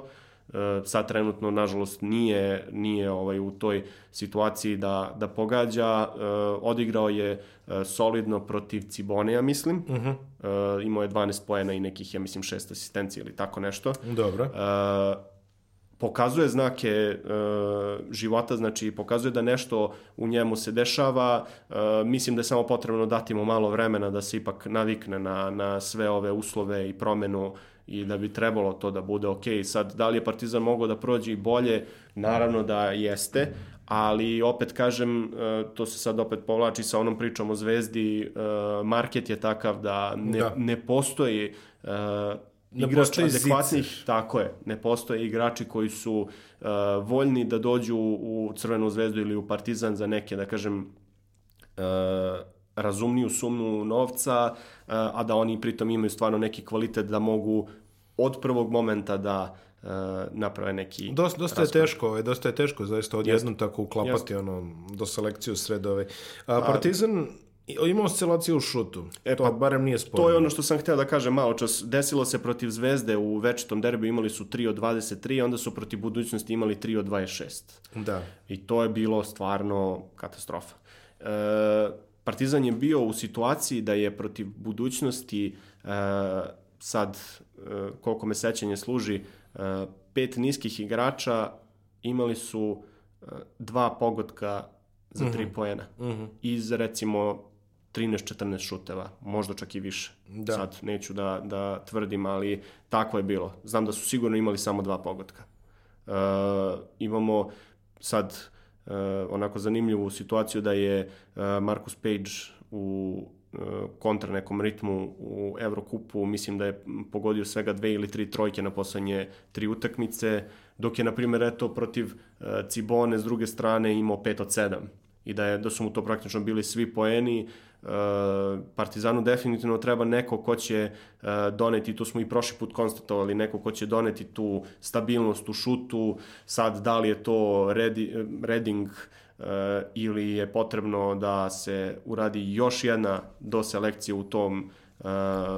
B: E, sad trenutno nažalost nije nije ovaj u toj situaciji da da pogađa e, odigrao je e, solidno protiv Ciboneja mislim uh mhm. -huh. imao je 12 poena i nekih ja mislim šest asistencija ili tako nešto
A: dobro
B: pokazuje znake e, života, znači pokazuje da nešto u njemu se dešava. E, mislim da je samo potrebno dati mu malo vremena da se ipak navikne na, na sve ove uslove i promenu i da bi trebalo to da bude ok. Sad, da li je Partizan mogao da prođe i bolje? Naravno da jeste, ali opet kažem, e, to se sad opet povlači sa onom pričom o Zvezdi, e, market je takav da ne, da. ne postoji e, igrač adekvatnih, tako je, ne postoje igrači koji su uh, voljni da dođu u Crvenu zvezdu ili u Partizan za neke, da kažem, uh, razumniju sumu novca, a da oni pritom imaju stvarno neki kvalitet da mogu od prvog momenta da uh, naprave neki
A: dosta, dosta je teško, ovaj, dosta je teško zaista odjednom tako uklapati Jest. ono do selekciju sred ove. A, Partizan Ima oscilacije u šutu. E, to pa, barem nije sporno.
B: To je ono što sam hteo da kažem malo čas. Desilo se protiv Zvezde u večitom derbiju, imali su 3 od 23, onda su protiv budućnosti imali 3 od 26.
A: Da.
B: I to je bilo stvarno katastrofa. E, Partizan je bio u situaciji da je protiv budućnosti e, sad, e, koliko me sećanje služi, e, pet niskih igrača imali su e, dva pogotka za tri mm -hmm. poena. Mm -hmm. Iz recimo 13-14 šuteva, možda čak i više. Da. Sad neću da, da tvrdim, ali tako je bilo. Znam da su sigurno imali samo dva pogotka. Uh, imamo sad uh, onako zanimljivu situaciju da je uh, Marcus Page u kontra nekom ritmu u Evrokupu, mislim da je pogodio svega dve ili tri trojke na poslednje tri utakmice, dok je, na primjer, eto, protiv Cibone s druge strane imao 5 od 7 i da, je, da su mu to praktično bili svi poeni, Uh, Partizanu definitivno treba neko ko će uh, doneti, tu smo i prošli put konstatovali, neko ko će doneti tu stabilnost u šutu, sad da li je to redi, Reding uh, ili je potrebno da se uradi još jedna doselekcija u tom Uh,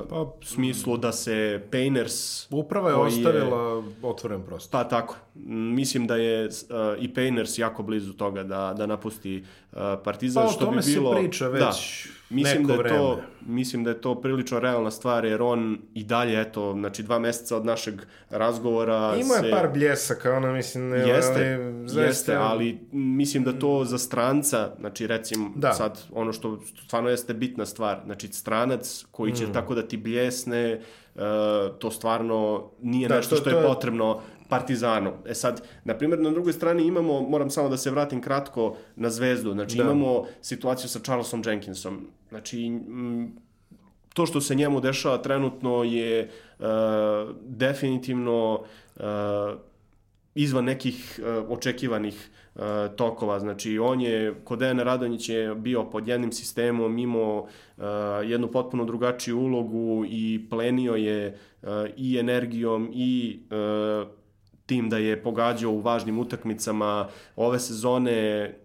B: pa, smislu da se Painters...
A: Uprava je ostavila je, otvoren prostor.
B: Pa tako. Mislim da je uh, i Painters jako blizu toga da, da napusti uh, Partizan.
A: Pa o tome što bi bilo, se priča već... Da
B: mislim da je to
A: vreme.
B: mislim da je to prilično realna stvar jer on i dalje eto znači dva meseca od našeg razgovora
A: Ima
B: se
A: par bljesaka, ono mislim... ne,
B: Jeste,
A: ali, zaista-
B: jeste, ali mislim da to za stranca, znači recimo
A: Da.
B: sad ono što stvarno jeste bitna stvar, znači stranac koji
A: Mm.
B: će tako da ti bljesne, e, to stvarno nije
A: Da,
B: nešto
A: to-
B: što
A: to
B: je Partizanu. Partizanu. E sad, na primjer, na drugoj strani imamo, moram samo da se vratim kratko na zvezdu, znači
A: Da.
B: imamo situaciju sa Charlesom Jenkinsom. Znači, to što se njemu dešava trenutno je e, definitivno e, izvan nekih e, očekivanih e, tokova. Znači, on je, kod Dejana Radonjić je bio pod jednim sistemom, imao e, jednu potpuno drugačiju ulogu i plenio je e, i energijom i e, tim da je pogađao u važnim utakmicama ove sezone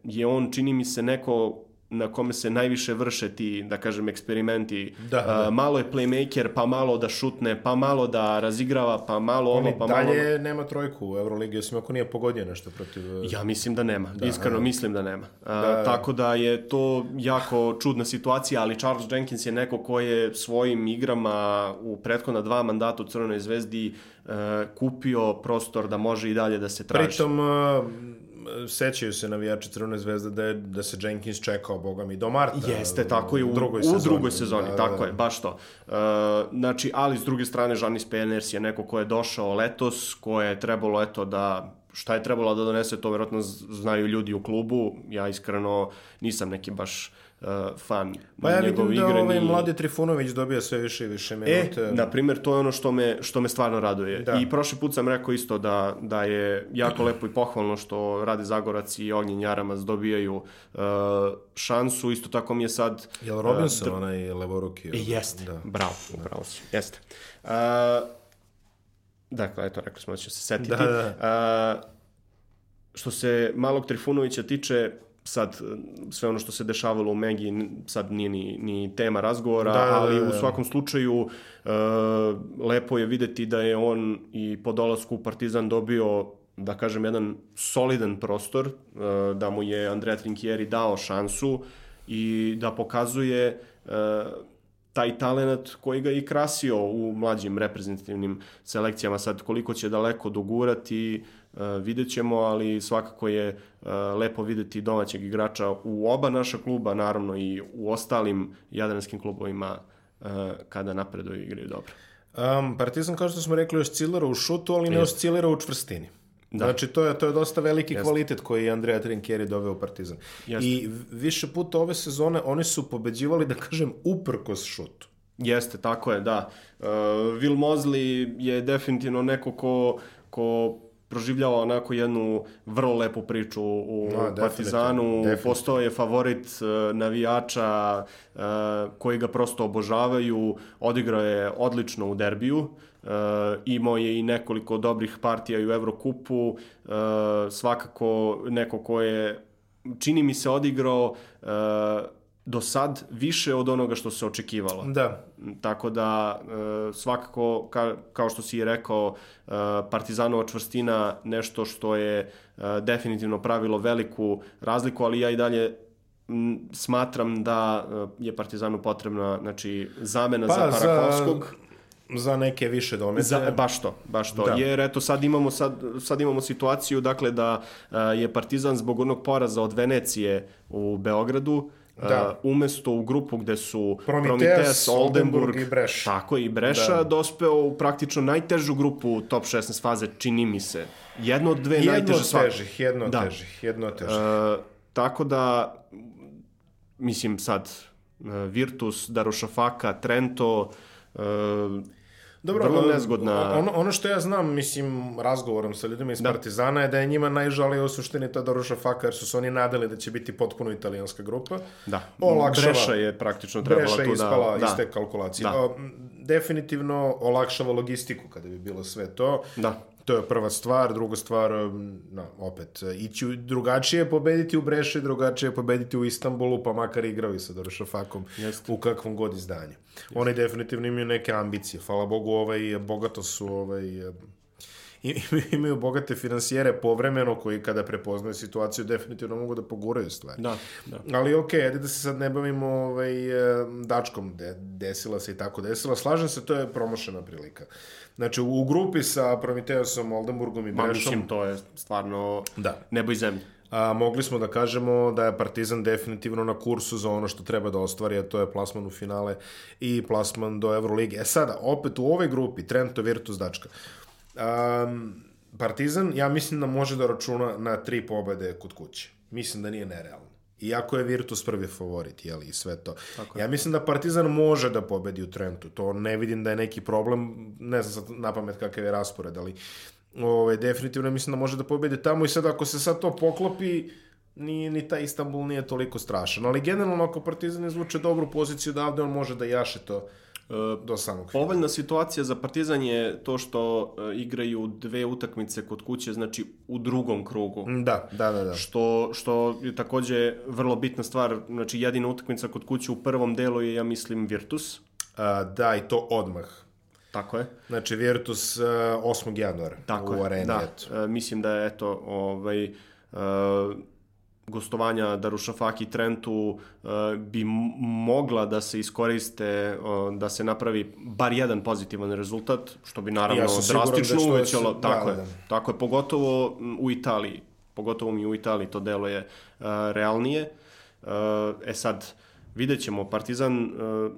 B: je on čini mi se neko na kome se najviše vrše ti, da kažem, eksperimenti.
A: Da, da.
B: A, malo je playmaker, pa malo da šutne, pa malo da razigrava, pa malo
A: On
B: ovo,
A: i
B: pa malo...
A: dalje nema trojku u Euroligi, osim ako nije pogodio nešto protiv...
B: Ja mislim da nema, iskreno mislim da nema. A,
A: Da.
B: Tako da je to jako čudna situacija, ali Charles Jenkins je neko ko je svojim igrama u prethodna dva mandata u Crvenoj zvezdi e, kupio prostor da može i dalje da se traži.
A: Pritom, uh, sećaju se navijači Crvene zvezde da, je, da se Jenkins čekao, boga mi, do marta.
B: Jeste, tako je, u,
A: u drugoj
B: u
A: sezoni.
B: drugoj sezoni,
A: Da,
B: tako
A: da.
B: je, baš to. E, znači, ali s druge strane, Žanis Peners je neko ko je došao letos, ko je trebalo, eto, da šta je trebalo da donese, to vjerojatno z- znaju ljudi u klubu. Ja iskreno nisam neki baš fan
A: Pa ja vidim da ovaj mladi Trifunović dobija sve više i više
B: E,
A: minute.
B: na primjer, to je ono što me, što me stvarno raduje.
A: Da.
B: I prošli put sam rekao isto da, da je jako lepo i pohvalno što Rade Zagorac i Ognjen Jaramac dobijaju e, šansu. Isto tako mi je sad...
A: Jel Robinson, onaj levoruki?
B: E, jeste,
A: Da.
B: bravo, bravo si, jeste. Uh, dakle, eto, rekli smo da će se setiti.
A: Da, da.
B: Uh, što se malog Trifunovića tiče, sad sve ono što se dešavalo u Megi sad nije ni, ni tema razgovora,
A: Da, da, da,
B: ali
A: da.
B: u svakom slučaju uh, lepo je videti da je on i po dolasku u Partizan dobio da kažem jedan solidan prostor, uh, da mu je Andrea Trinkieri dao šansu i da pokazuje uh, taj talent koji ga i krasio u mlađim reprezentativnim selekcijama. Sad koliko će daleko dogurati, vidjet ćemo, ali svakako je uh, lepo videti domaćeg igrača u oba naša kluba, naravno i u ostalim jadranskim klubovima uh, kada napreduju i igraju dobro.
A: Um, Partizan, kao što smo rekli, oscilira u šutu, ali ne oscilira u čvrstini.
B: Da.
A: Znači, to je, to je dosta veliki kvalitet koji je Andrea Trinkieri doveo u Partizan.
B: Jeste.
A: I više puta ove sezone oni su pobeđivali, da kažem, uprkos šutu.
B: Jeste, tako je, da. Uh, Will Mosley je definitivno neko ko, ko proživljava onako jednu vrlo lepu priču u
A: definitivno,
B: Partizanu.
A: definitivno.
B: Postao je favorit uh, navijača uh, koji ga prosto obožavaju. Odigrao je odlično u derbiju. Uh, imao je i nekoliko dobrih partija i u Evrokupu. Svakako neko ko je, čini mi se, odigrao do sad više od onoga što se očekivalo.
A: Da.
B: Tako da e, svakako ka, kao što si i rekao e, Partizanova čvrstina nešto što je e, definitivno pravilo veliku razliku, ali ja i dalje smatram da je Partizanu potrebna znači zamena
A: Pa,
B: za
A: za-
B: Parakovskog.
A: Za neke više domete.
B: Za, baš to, baš to.
A: Da.
B: Jer eto sad imamo, sad, sad imamo situaciju dakle da e, je Partizan zbog onog poraza od Venecije u Beogradu
A: Da.
B: Uh, umesto u grupu gde su
A: Prometeas,
B: Prometeas,
A: Oldenburg
B: Oldenburg
A: i Breša.
B: Tako i Breša
A: Da.
B: dospeo u praktično najtežu grupu top 16 faze, čini mi se. Jedno od dve
A: Jedno
B: najteže
A: od
B: svake.
A: težih, jedno od
B: Da.
A: težih, jedno od težih.
B: E, tako da, mislim sad, e, Virtus, Darušafaka, Trento, e, vrlo nezgodna-
A: Ono, ono što ja znam, mislim, razgovorom sa ljudima iz Partizana je da je njima najžalije u suštini ta Daruša Faka, jer su se oni nadali da će biti potpuno italijanska grupa.
B: da,
A: Olakšava.
B: Breša je praktično trebala
A: Breša
B: tu
A: je ispala
B: da...
A: iz te kalkulacije.
B: Da.
A: Definitivno olakšava logistiku kada bi bilo sve to.
B: Da.
A: To je prva stvar. Druga stvar, m, no, opet, ići u- drugačije je pobediti u Breši, drugačije je pobediti u Istanbulu, pa makar igrao i sa Darušafakom u kakvom god izdanju. Oni definitivno imaju neke ambicije. Hvala Bogu, ovaj, bogato su ovaj, i- imaju bogate finansijere povremeno koji kada prepoznaju situaciju definitivno mogu da poguraju stvari.
B: Da, da.
A: Ali okej, ajde da se sad ne bavimo ovaj, e, dačkom, de, desila se i tako desila. Slažem se, to je promošena prilika. Znači, u, grupi sa Prometeosom, Oldenburgom i
B: Ma,
A: Brešom,
B: mislim, to je stvarno
A: Da.
B: nebo i zemlja.
A: a, mogli smo da kažemo da je Partizan definitivno na kursu za ono što treba da ostvari, a to je plasman u finale i plasman do Evrolige. E sada, opet u ovoj grupi, Trento, Virtus, Dačka. Um, Partizan, ja mislim da može da računa na tri pobede kod kuće. Mislim da nije nerealno. Iako je Virtus prvi favorit, jeli, i sve to. ja mislim da Partizan može da pobedi u Trentu. To ne vidim da je neki problem, ne znam sad na pamet kakav je raspored, ali Ove, definitivno mislim da može da pobedi tamo i sad ako se sad to poklopi, ni, ni taj Istanbul nije toliko strašan. Ali generalno ako Partizan izvuče dobru poziciju odavde, on može da jaše to do samog finala.
B: Povoljna situacija za Partizan je to što e, igraju dve utakmice kod kuće, znači u drugom krugu.
A: Da, da, da, da.
B: Što, što je takođe vrlo bitna stvar, znači jedina utakmica kod kuće u prvom delu je, ja mislim, Virtus.
A: A, da, i to odmah.
B: Tako je.
A: Znači Virtus uh, 8. januara
B: Tako
A: u
B: je,
A: areni.
B: da.
A: Eto.
B: E, mislim da je, eto, ovaj, e, gostovanja Darušafaki Trentu e, bi mogla da se iskoriste, e, da se napravi bar jedan pozitivan rezultat, što bi naravno
A: Ja siguran
B: drastično
A: da
B: uvećalo.
A: da,
B: tako,
A: da,
B: je,
A: da.
B: tako je, pogotovo u Italiji. Pogotovo mi u Italiji to delo je e, realnije. E, e sad, vidjet ćemo, Partizan e,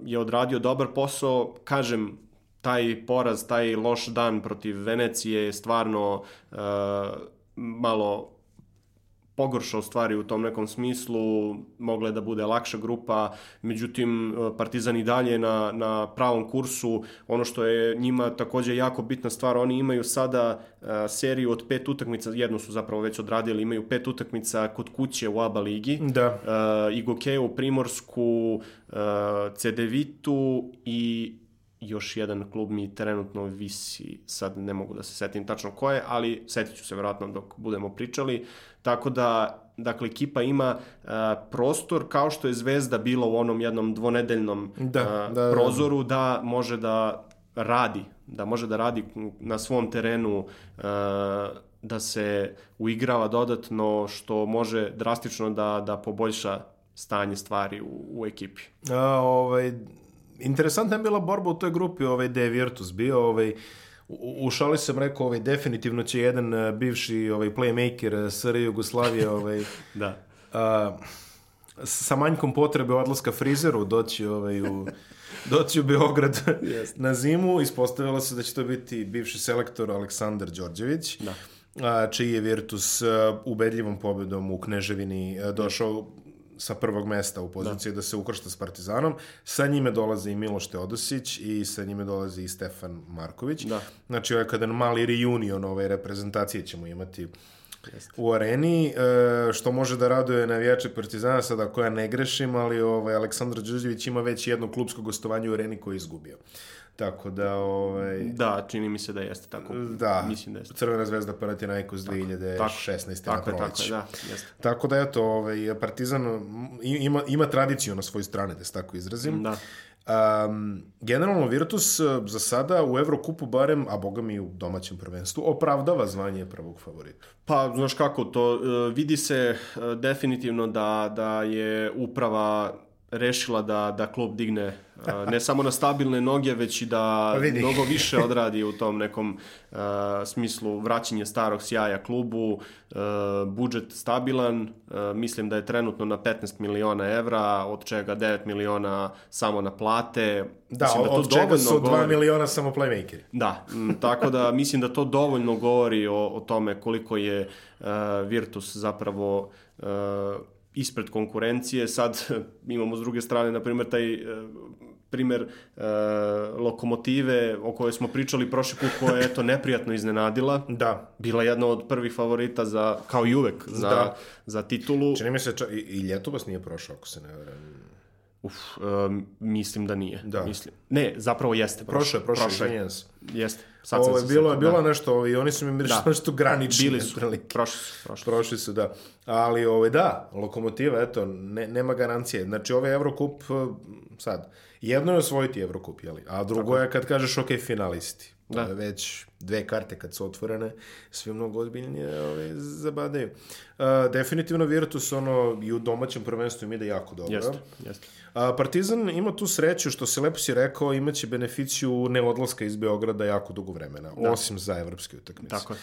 B: je odradio dobar posao, kažem, taj poraz, taj loš dan protiv Venecije je stvarno e, malo pogoršao stvari u tom nekom smislu, mogla je da bude lakša grupa, međutim e, Partizan i dalje na, na pravom kursu, ono što je njima takođe jako bitna stvar, oni imaju sada e, seriju od pet utakmica, jednu su zapravo već odradili, imaju pet utakmica kod kuće u ABA ligi,
A: Da.
B: uh, Igokeju, Primorsku, uh, Cedevitu i još jedan klub mi trenutno visi, sad ne mogu da se setim tačno ko je, ali setit ću se vjerojatno dok budemo pričali. Tako da, dakle, ekipa ima uh, prostor kao što je Zvezda bila u onom jednom dvonedeljnom
A: Da,
B: uh,
A: da, da.
B: prozoru da može da radi, da može da radi na svom terenu uh, da se uigrava dodatno što može drastično da, da poboljša stanje stvari u, u ekipi.
A: A, ovaj, interesantna je bila borba u toj grupi, ovaj, je Virtus bio, ovaj, u, u šali sam rekao, ovaj, definitivno će jedan eh, bivši ovaj, playmaker eh, SR Jugoslavije, ovaj,
B: Da.
A: a, sa manjkom potrebe odlaska frizeru doći ovaj, u, doći u Beograd na zimu. Ispostavilo se da će to biti bivši selektor Aleksandar Đorđević,
B: Da.
A: a, čiji je Virtus a, ubedljivom pobedom u Kneževini a, došao sa prvog mesta u poziciji da. da se ukršta s Partizanom. Sa njime dolaze i Miloš Teodosić i sa njime dolazi i Stefan Marković.
B: Da.
A: Znači, ovaj kada mali reunion ove reprezentacije ćemo imati u areni, e, što može da raduje navijače Partizana, sada ako ja ne grešim, ali ovaj, Aleksandar Đurđević ima već jedno klubsko gostovanje u areni koje je izgubio. Tako da, ovaj,
B: Da, čini mi se da jeste tako.
A: da,
B: Mislim da jeste.
A: Crvena zvezda Panathinaikos 2016.
B: Tako
A: na
B: tako
A: proleće.
B: je, da, jeste.
A: Tako da, eto, ovaj, Partizan ima, ima tradiciju na svojoj strani, da se tako izrazim.
B: Da.
A: Um, generalno Virtus eh, za sada u Evrokupu barem, a boga mi u domaćem prvenstvu, opravdava zvanje prvog favorita.
B: Pa, znaš kako, to e, vidi se e, definitivno da, da je uprava rešila da, da klub digne ne samo na stabilne noge, već i da
A: Pa vidi.
B: mnogo više odradi u tom nekom e, smislu vraćanje starog sjaja klubu, e, budžet stabilan, e, mislim da je trenutno na 15 miliona evra, od čega 9 miliona samo na plate.
A: Da,
B: Mislim to
A: od čega su 2
B: govori-
A: miliona samo playmakeri.
B: Da, m, tako da mislim da to dovoljno govori o, o tome koliko je uh, Virtus zapravo uh, ispred konkurencije. Sad imamo s druge strane, na primjer, taj uh, primer uh, lokomotive o kojoj smo pričali prošli put koja je eto neprijatno iznenadila.
A: Da.
B: Bila jedna od prvih favorita za, kao i uvek, za,
A: Da.
B: za titulu.
A: Čini mi se, ča, i, i Ljetobas nije prošao, ako se ne verujem.
B: Uf, um, mislim da nije.
A: Da.
B: Mislim. Ne, zapravo jeste.
A: Prošao je, prošao je,
B: je. Jeste. Sad
A: Ovo,
B: se
A: bilo je bilo
B: da.
A: nešto, ovaj, oni su mi bili
B: Da.
A: nešto granični.
B: Bili su, prošli su, prošli su.
A: Prošli su, da. Ali, ovaj, da, lokomotiva, eto, ne, nema garancije. Znači, ovaj Evrokup, eh, sad, jedno je osvojiti Evrokup, jeli? A drugo je kad kažeš, ok, finalisti. To je već dve karte kad su otvorene, svi mnogo ozbiljnije ove, zabadaju. Uh, definitivno Virtus ono i u domaćem prvenstvu im ide jako dobro.
B: Jeste, jeste.
A: A, Partizan ima tu sreću, što se lepo si rekao, imaće beneficiju neodlaska iz Beograda jako dugo vremena, da. osim za evropske utakmice.
B: Tako je.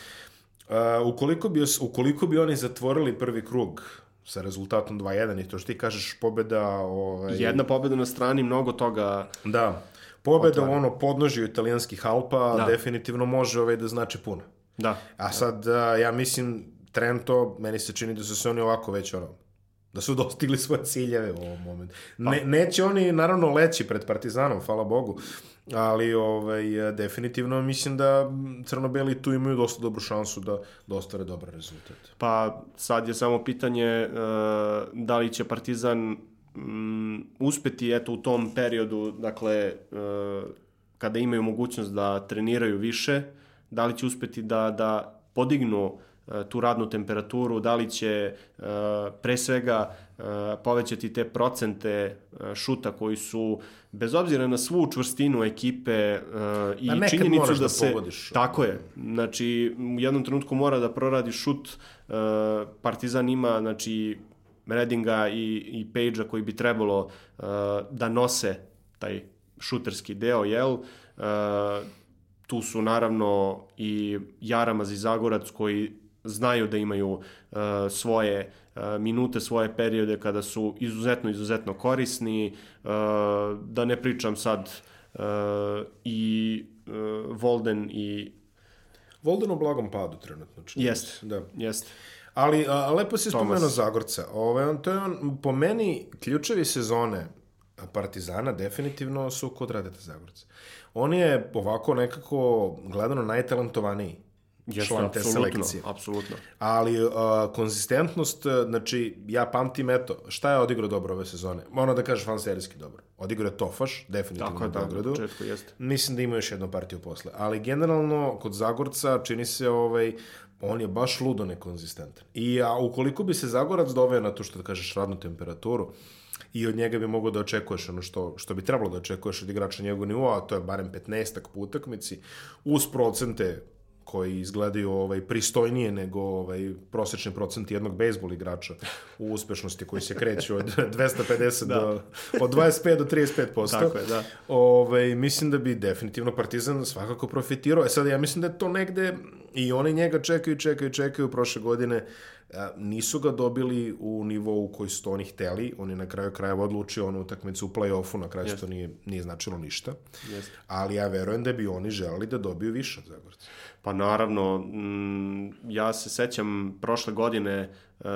A: Uh, ukoliko, bi, ukoliko bi oni zatvorili prvi krug sa rezultatom 2-1 i to što ti kažeš pobeda... Ovaj,
B: Jedna pobjeda na strani, mnogo toga...
A: Da, pobeda u ono podnožju italijanskih Alpa
B: Da.
A: definitivno može ovaj, da znači puno.
B: Da,
A: A sad, a, ja mislim, Trento, meni se čini da su se oni ovako već ono, da su dostigli svoje ciljeve u ovom momentu. Ne, neće oni, naravno, leći pred Partizanom, hvala Bogu, ali ovaj, definitivno mislim da crno-beli tu imaju dosta dobru šansu da, da ostvare dobar rezultat.
B: Pa sad je samo pitanje uh, da li će Partizan um, uspeti eto u tom periodu, dakle uh, kada imaju mogućnost da treniraju više, da li će uspeti da, da podignu uh, tu radnu temperaturu, da li će uh, pre svega uh, povećati te procente uh, šuta koji su bez obzira na svu čvrstinu ekipe uh, i
A: A nekad
B: činjenicu da,
A: da
B: se
A: pogodiš.
B: tako je. Znači, u jednom trenutku mora da proradi šut. Uh, Partizan ima, znači, Redinga i, i Page-a koji bi trebalo uh, da nose taj šuterski deo, jel? Uh, tu su naravno i Jaramaz i Zagorac koji znaju da imaju uh, svoje uh, minute, svoje periode kada su izuzetno, izuzetno korisni. Uh, da ne pričam sad uh, i uh, Volden i
A: Volden u blagom padu trenutno.
B: Jeste.
A: Da.
B: Jest.
A: Ali a, lepo si
B: Thomas.
A: spomenuo Zagorca. Ove, on, to je on, po meni, ključevi sezone Partizana definitivno su kod Radeta Zagorca. On je ovako nekako gledano najtalentovaniji
B: Jeste,
A: član te
B: apsolutno,
A: selekcije.
B: apsolutno.
A: Ali uh, konzistentnost, znači, ja pamtim, eto, šta je odigrao dobro ove sezone? Moram da kažem fanserijski dobro. Odigrao je Tofaš, definitivno
B: Tako
A: u
B: da, na
A: Beogradu.
B: početku jeste.
A: Mislim da ima još jednu partiju posle. Ali generalno, kod Zagorca čini se ovaj, on je baš ludo nekonzistentan. I a, ukoliko bi se Zagorac doveo na to što da kažeš radnu temperaturu, i od njega bi mogao da očekuješ ono što, što bi trebalo da očekuješ od igrača njegovog nivoa, a to je barem 15 po utakmici, uz procente koji izgledaju ovaj pristojnije nego ovaj prosečni procent jednog bejsbol igrača u uspešnosti koji se kreće od 250 da. do od 25 do 35%.
B: Tako je, da.
A: Ovaj mislim da bi definitivno Partizan svakako profitirao. E sad ja mislim da je to negde i oni njega čekaju, čekaju, čekaju prošle godine nisu ga dobili u nivou koji su to oni hteli. On je na kraju krajeva odlučio onu utakmicu u play-offu, na kraju se to nije, nije značilo ništa.
B: Jeste.
A: Ali ja verujem da bi oni želeli da dobiju više od Zagorca.
B: Pa naravno, mm, ja se sećam prošle godine, e,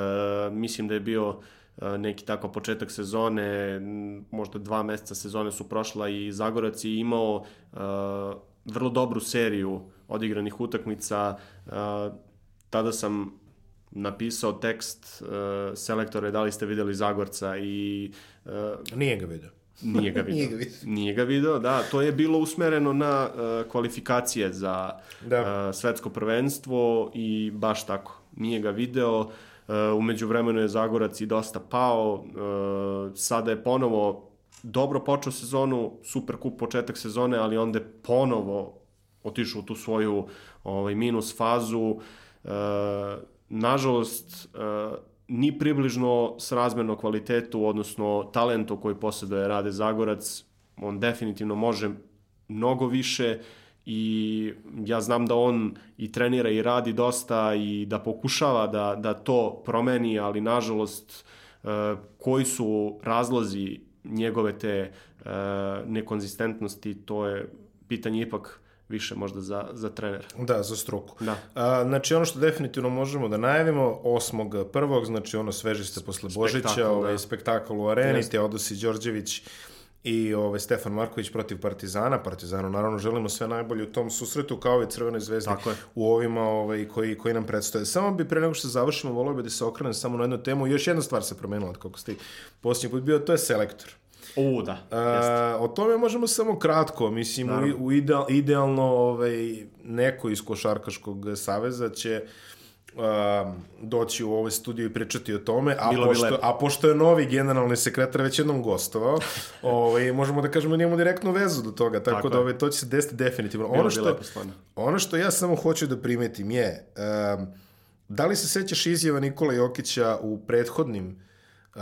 B: mislim da je bio e, neki tako početak sezone, m, možda dva meseca sezone su prošla i Zagorac je imao e, vrlo dobru seriju odigranih utakmica. E, tada sam napisao tekst e, selektore da li ste videli Zagorca i e,
A: Nije ga vidio.
B: Nije ga video.
A: Nije ga video.
B: Nije ga video, da. To je bilo usmereno na uh, kvalifikacije za
A: Da.
B: uh, svetsko prvenstvo i baš tako. Nije ga video. Uh, umeđu vremenu je Zagorac i dosta pao. Uh, sada je ponovo dobro počeo sezonu, super kup početak sezone, ali onda je ponovo otišao u tu svoju ovaj, minus fazu. Uh, nažalost, uh, ni približno srazmerno kvalitetu, odnosno talentu koji posjeduje Rade Zagorac, on definitivno može mnogo više i ja znam da on i trenira i radi dosta i da pokušava da, da to promeni, ali nažalost uh, koji su razlozi njegove te uh, nekonzistentnosti, to je pitanje ipak više možda za, za trenera.
A: Da, za struku.
B: Da.
A: A, znači, ono što definitivno možemo da najavimo, 8.1. znači ono svežiste posle Božića,
B: Spektakl,
A: ovaj,
B: da.
A: spektakl u areni,
B: Jeste.
A: Teodosi Đorđević i ovaj, Stefan Marković protiv Partizana. Partizanu naravno želimo sve najbolje u tom susretu, kao i Crvenoj zvezdi u ovima ovaj, koji, koji nam predstoje. Samo bi pre nego što završimo, volio bi da se okrenem samo na jednu temu. Još jedna stvar se promenila od kako ste posljednji put bio, to je selektor.
B: O, da.
A: A, o tome možemo samo kratko, mislim, u, u ideal, idealno ovaj, neko iz Košarkaškog saveza će um, doći u ovaj studio i pričati o tome, a
B: Bilo bi
A: pošto, a pošto je novi generalni sekretar već jednom gostovao, ovaj, možemo da kažemo da imamo direktnu vezu do toga, tako,
B: Tako
A: da ovaj, to će se desiti definitivno.
B: Bilo
A: ono što,
B: lepo,
A: ono što ja samo hoću da primetim je, um, da li se sećaš izjava Nikola Jokića u prethodnim uh,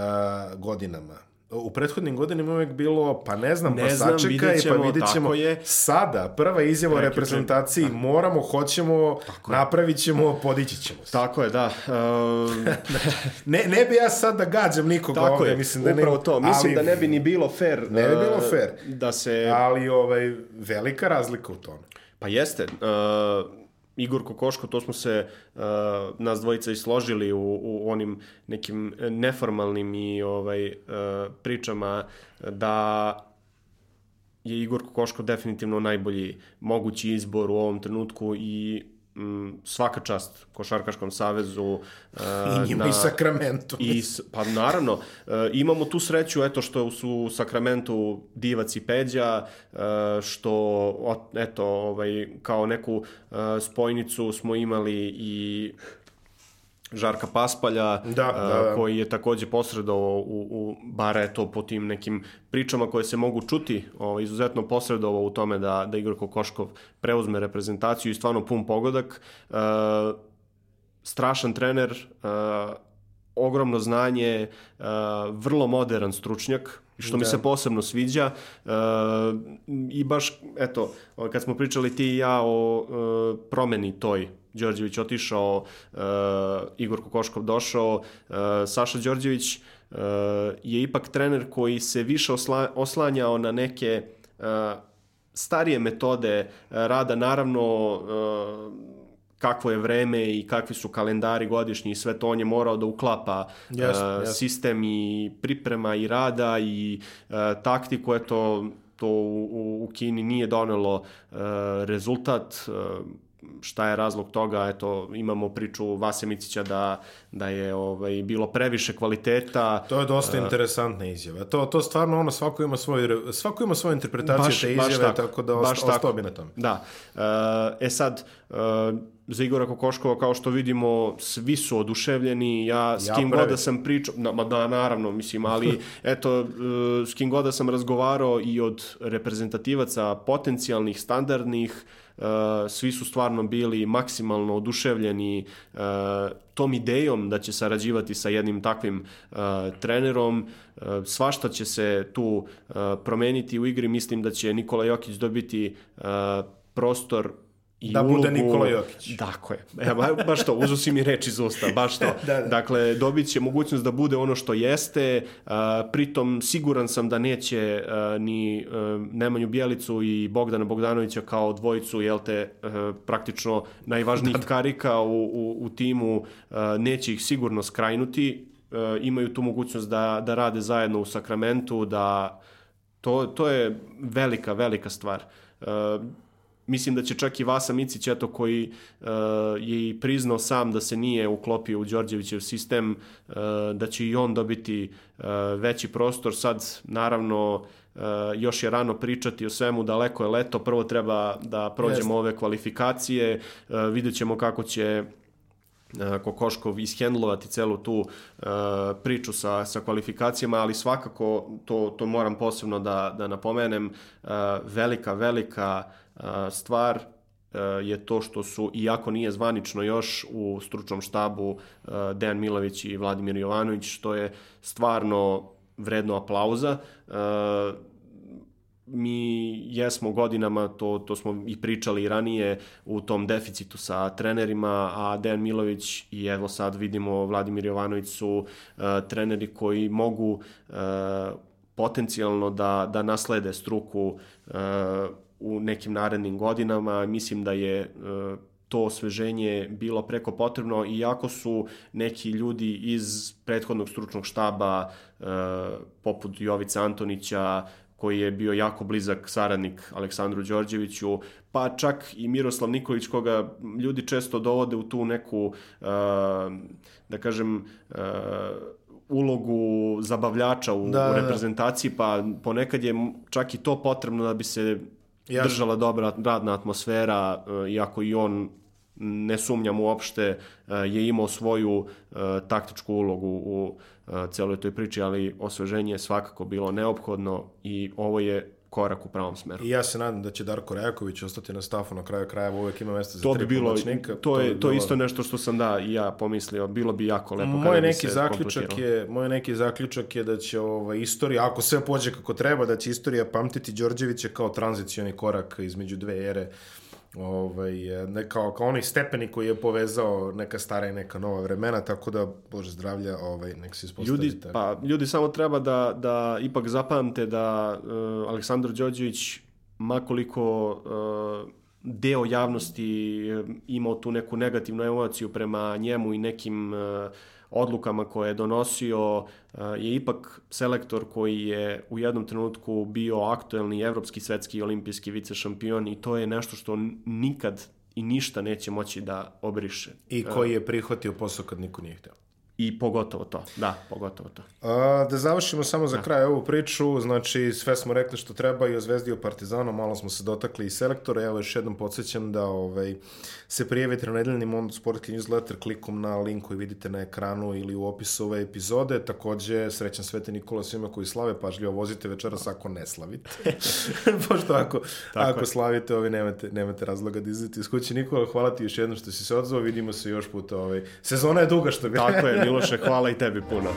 A: godinama? U prethodnim godinama je uvek bilo, pa ne znam,
B: Ne
A: pa
B: znam,
A: sačekaj,
B: vidjet ćemo,
A: pa vidjet ćemo.
B: tako je.
A: Sada, prva izjava o reprezentaciji, moramo, hoćemo, napravit ćemo, podići ćemo se.
B: Tako je, da. Uh,
A: Ne, ne bi ja sad da gađam nikoga
B: tako
A: ovde,
B: je,
A: mislim da
B: upravo
A: ne,
B: to. Mislim
A: ali,
B: da ne bi ni bilo fair.
A: Ne bi bilo
B: uh,
A: fair.
B: Da se...
A: Ali ovaj, velika razlika u tome.
B: Pa jeste. Uh, Igor Kokoško, to smo se uh, nas dvojica i složili u, u onim nekim neformalnim i ovaj uh, pričama da je Igor Kokoško definitivno najbolji mogući izbor u ovom trenutku i mm, svaka čast Košarkaškom savezu uh,
A: I njima i Sakramentu.
B: i, pa naravno, e, imamo tu sreću eto što su u Sakramentu Divac i Peđa, e, što eto ovaj kao neku e, spojnicu smo imali i Žarka Paspalja,
A: Da,
B: e,
A: da, da.
B: koji je takođe posredovao u, u bar eto po tim nekim pričama koje se mogu čuti, ovaj, izuzetno posredovao u tome da, da Igor Kokoškov preuzme reprezentaciju i stvarno pun pogodak. E, strašan trener, uh, ogromno znanje, uh, vrlo modern stručnjak, što mi
A: Da.
B: se posebno sviđa. Uh, I baš, eto, kad smo pričali ti i ja o uh, promeni toj, Đorđević otišao, uh, Igor Kokoškov došao, uh, Saša Đorđević uh, je ipak trener koji se više osla, oslanjao na neke uh, starije metode rada, naravno uh, kakvo je vreme i kakvi su kalendari godišnji i sve to on je morao da uklapa
A: Jasno,
B: uh,
A: jasno.
B: sistem i priprema i rada i uh, taktiku, eto to u, u Kini nije donelo uh, rezultat uh, šta je razlog toga, eto, imamo priču Vase Micića da, da je ovaj, bilo previše kvaliteta.
A: To je dosta interesantna izjava. To, to stvarno ono, svako ima svoju, svako ima svoju interpretaciju
B: Baš-
A: te izjave,
B: tako,
A: tako, da
B: baš
A: osta,
B: tako.
A: na tome.
B: Da. E, E sad, e, za Igora Kokoškova, kao što vidimo, svi su oduševljeni. Ja s
A: Ja
B: kim god da sam pričao, na, ma da, naravno, mislim, ali eto, e, s kim god da sam razgovarao i od reprezentativaca potencijalnih, standardnih, svi su stvarno bili maksimalno oduševljeni e, tom idejom da će sarađivati sa jednim takvim e, trenerom. Svašta će se tu promeniti u igri. Mislim da će Nikola Jokić dobiti prostor i
A: Da bude
B: ulogu-
A: Nikola Jokić.
B: Tako je. E, ba- baš to, uzu si mi reč iz usta, baš to.
A: Da, da.
B: Dakle, dobit će mogućnost da bude ono što jeste, a, pritom siguran sam da neće a, ni a, Nemanju Bjelicu i Bogdana Bogdanovića kao dvojicu, jel te, a, praktično najvažnijih karika u, u, u timu, a, neće ih sigurno skrajnuti, A, imaju tu mogućnost da, da rade zajedno u Sakramentu, da to, to je velika, velika stvar. A, Mislim da će čak i Vasa Micić, eto, koji uh, je i priznao sam da se nije uklopio u Đorđevićev sistem, uh, da će i on dobiti uh, veći prostor. Sad, naravno, uh, još je rano pričati o svemu, daleko je leto, prvo treba da prođemo
A: Jeste.
B: ove kvalifikacije, uh, vidjet ćemo kako će Kokoškov ishendlovati celu tu uh, priču sa, sa kvalifikacijama, ali svakako to, to moram posebno da, da napomenem, uh, velika, velika uh, stvar uh, je to što su, iako nije zvanično još u stručnom štabu uh, Dejan Milović i Vladimir Jovanović, što je stvarno vredno aplauza. Mi jesmo godinama, to, to smo i pričali i ranije, u tom deficitu sa trenerima, a Dejan Milović i evo sad vidimo Vladimir Jovanović su treneri koji mogu potencijalno da, da naslede struku u nekim narednim godinama. Mislim da je uh, to osveženje bilo preko potrebno, iako su neki ljudi iz prethodnog stručnog štaba, uh, poput Jovica Antonića, koji je bio jako blizak saradnik Aleksandru Đorđeviću, pa čak i Miroslav Nikolić, koga ljudi često dovode u tu neku, uh, da kažem, ulogu zabavljača u,
A: Da,
B: u
A: da.
B: reprezentaciji, pa ponekad je čak i to potrebno da bi se
A: Jasno.
B: držala dobra radna atmosfera, uh, iako i on ne sumnjam uopšte, je imao svoju taktičku ulogu u celoj toj priči, ali osveženje je svakako bilo neophodno i ovo je korak u pravom smeru.
A: I ja se nadam da će Darko Rajaković ostati na stafu na kraju krajeva, uvek ima mesta za
B: to bi bilo,
A: pomoćnika.
B: to, je, to
A: bilo-
B: je isto nešto što sam da i ja pomislio, bilo bi jako lepo
A: Moj
B: kada bi
A: neki
B: se
A: zaključak je, moj neki zaključak je da će ovaj istorija, ako sve pođe kako treba, da će istorija pamtiti Đorđevića kao tranzicioni korak između dve ere. Ovaj ne kao kao onaj stepeni koji je povezao neka stara i neka nova vremena, tako da bože zdravlja, ovaj nek se ispostavi
B: Ljudi,
A: tako.
B: pa, ljudi samo treba da, da ipak zapamte da uh, Aleksandar Đorđević, makoliko uh, deo javnosti imao tu neku negativnu emociju prema njemu i nekim uh, odlukama koje je donosio, uh, je ipak selektor koji je u jednom trenutku bio aktuelni evropski, svetski i olimpijski vice šampion i to je nešto što nikad i ništa neće moći da obriše.
A: I koji je prihvatio posao kad niko nije hteo.
B: I pogotovo to, da, pogotovo to.
A: A, da završimo samo za kraj ovu priču, znači sve smo rekli što treba i o Zvezdi i o Partizanu, malo smo se dotakli i selektora, evo još jednom podsjećam da ovaj, se prijavite na nedeljni Mondo Sportski newsletter klikom na link koji vidite na ekranu ili u opisu ove epizode, takođe srećan Sveti Nikola svima koji slave, pažljivo vozite večeras ako ne slavite, pošto ako, ako
B: je.
A: slavite, ovi nemate, nemate razloga da izlete iz kuće. Nikola, hvala ti još jednom što si se odzvao, vidimo se još puta, ovaj, sezona je duga što bi
B: Tako je, Miloše, hvala i tebi puno.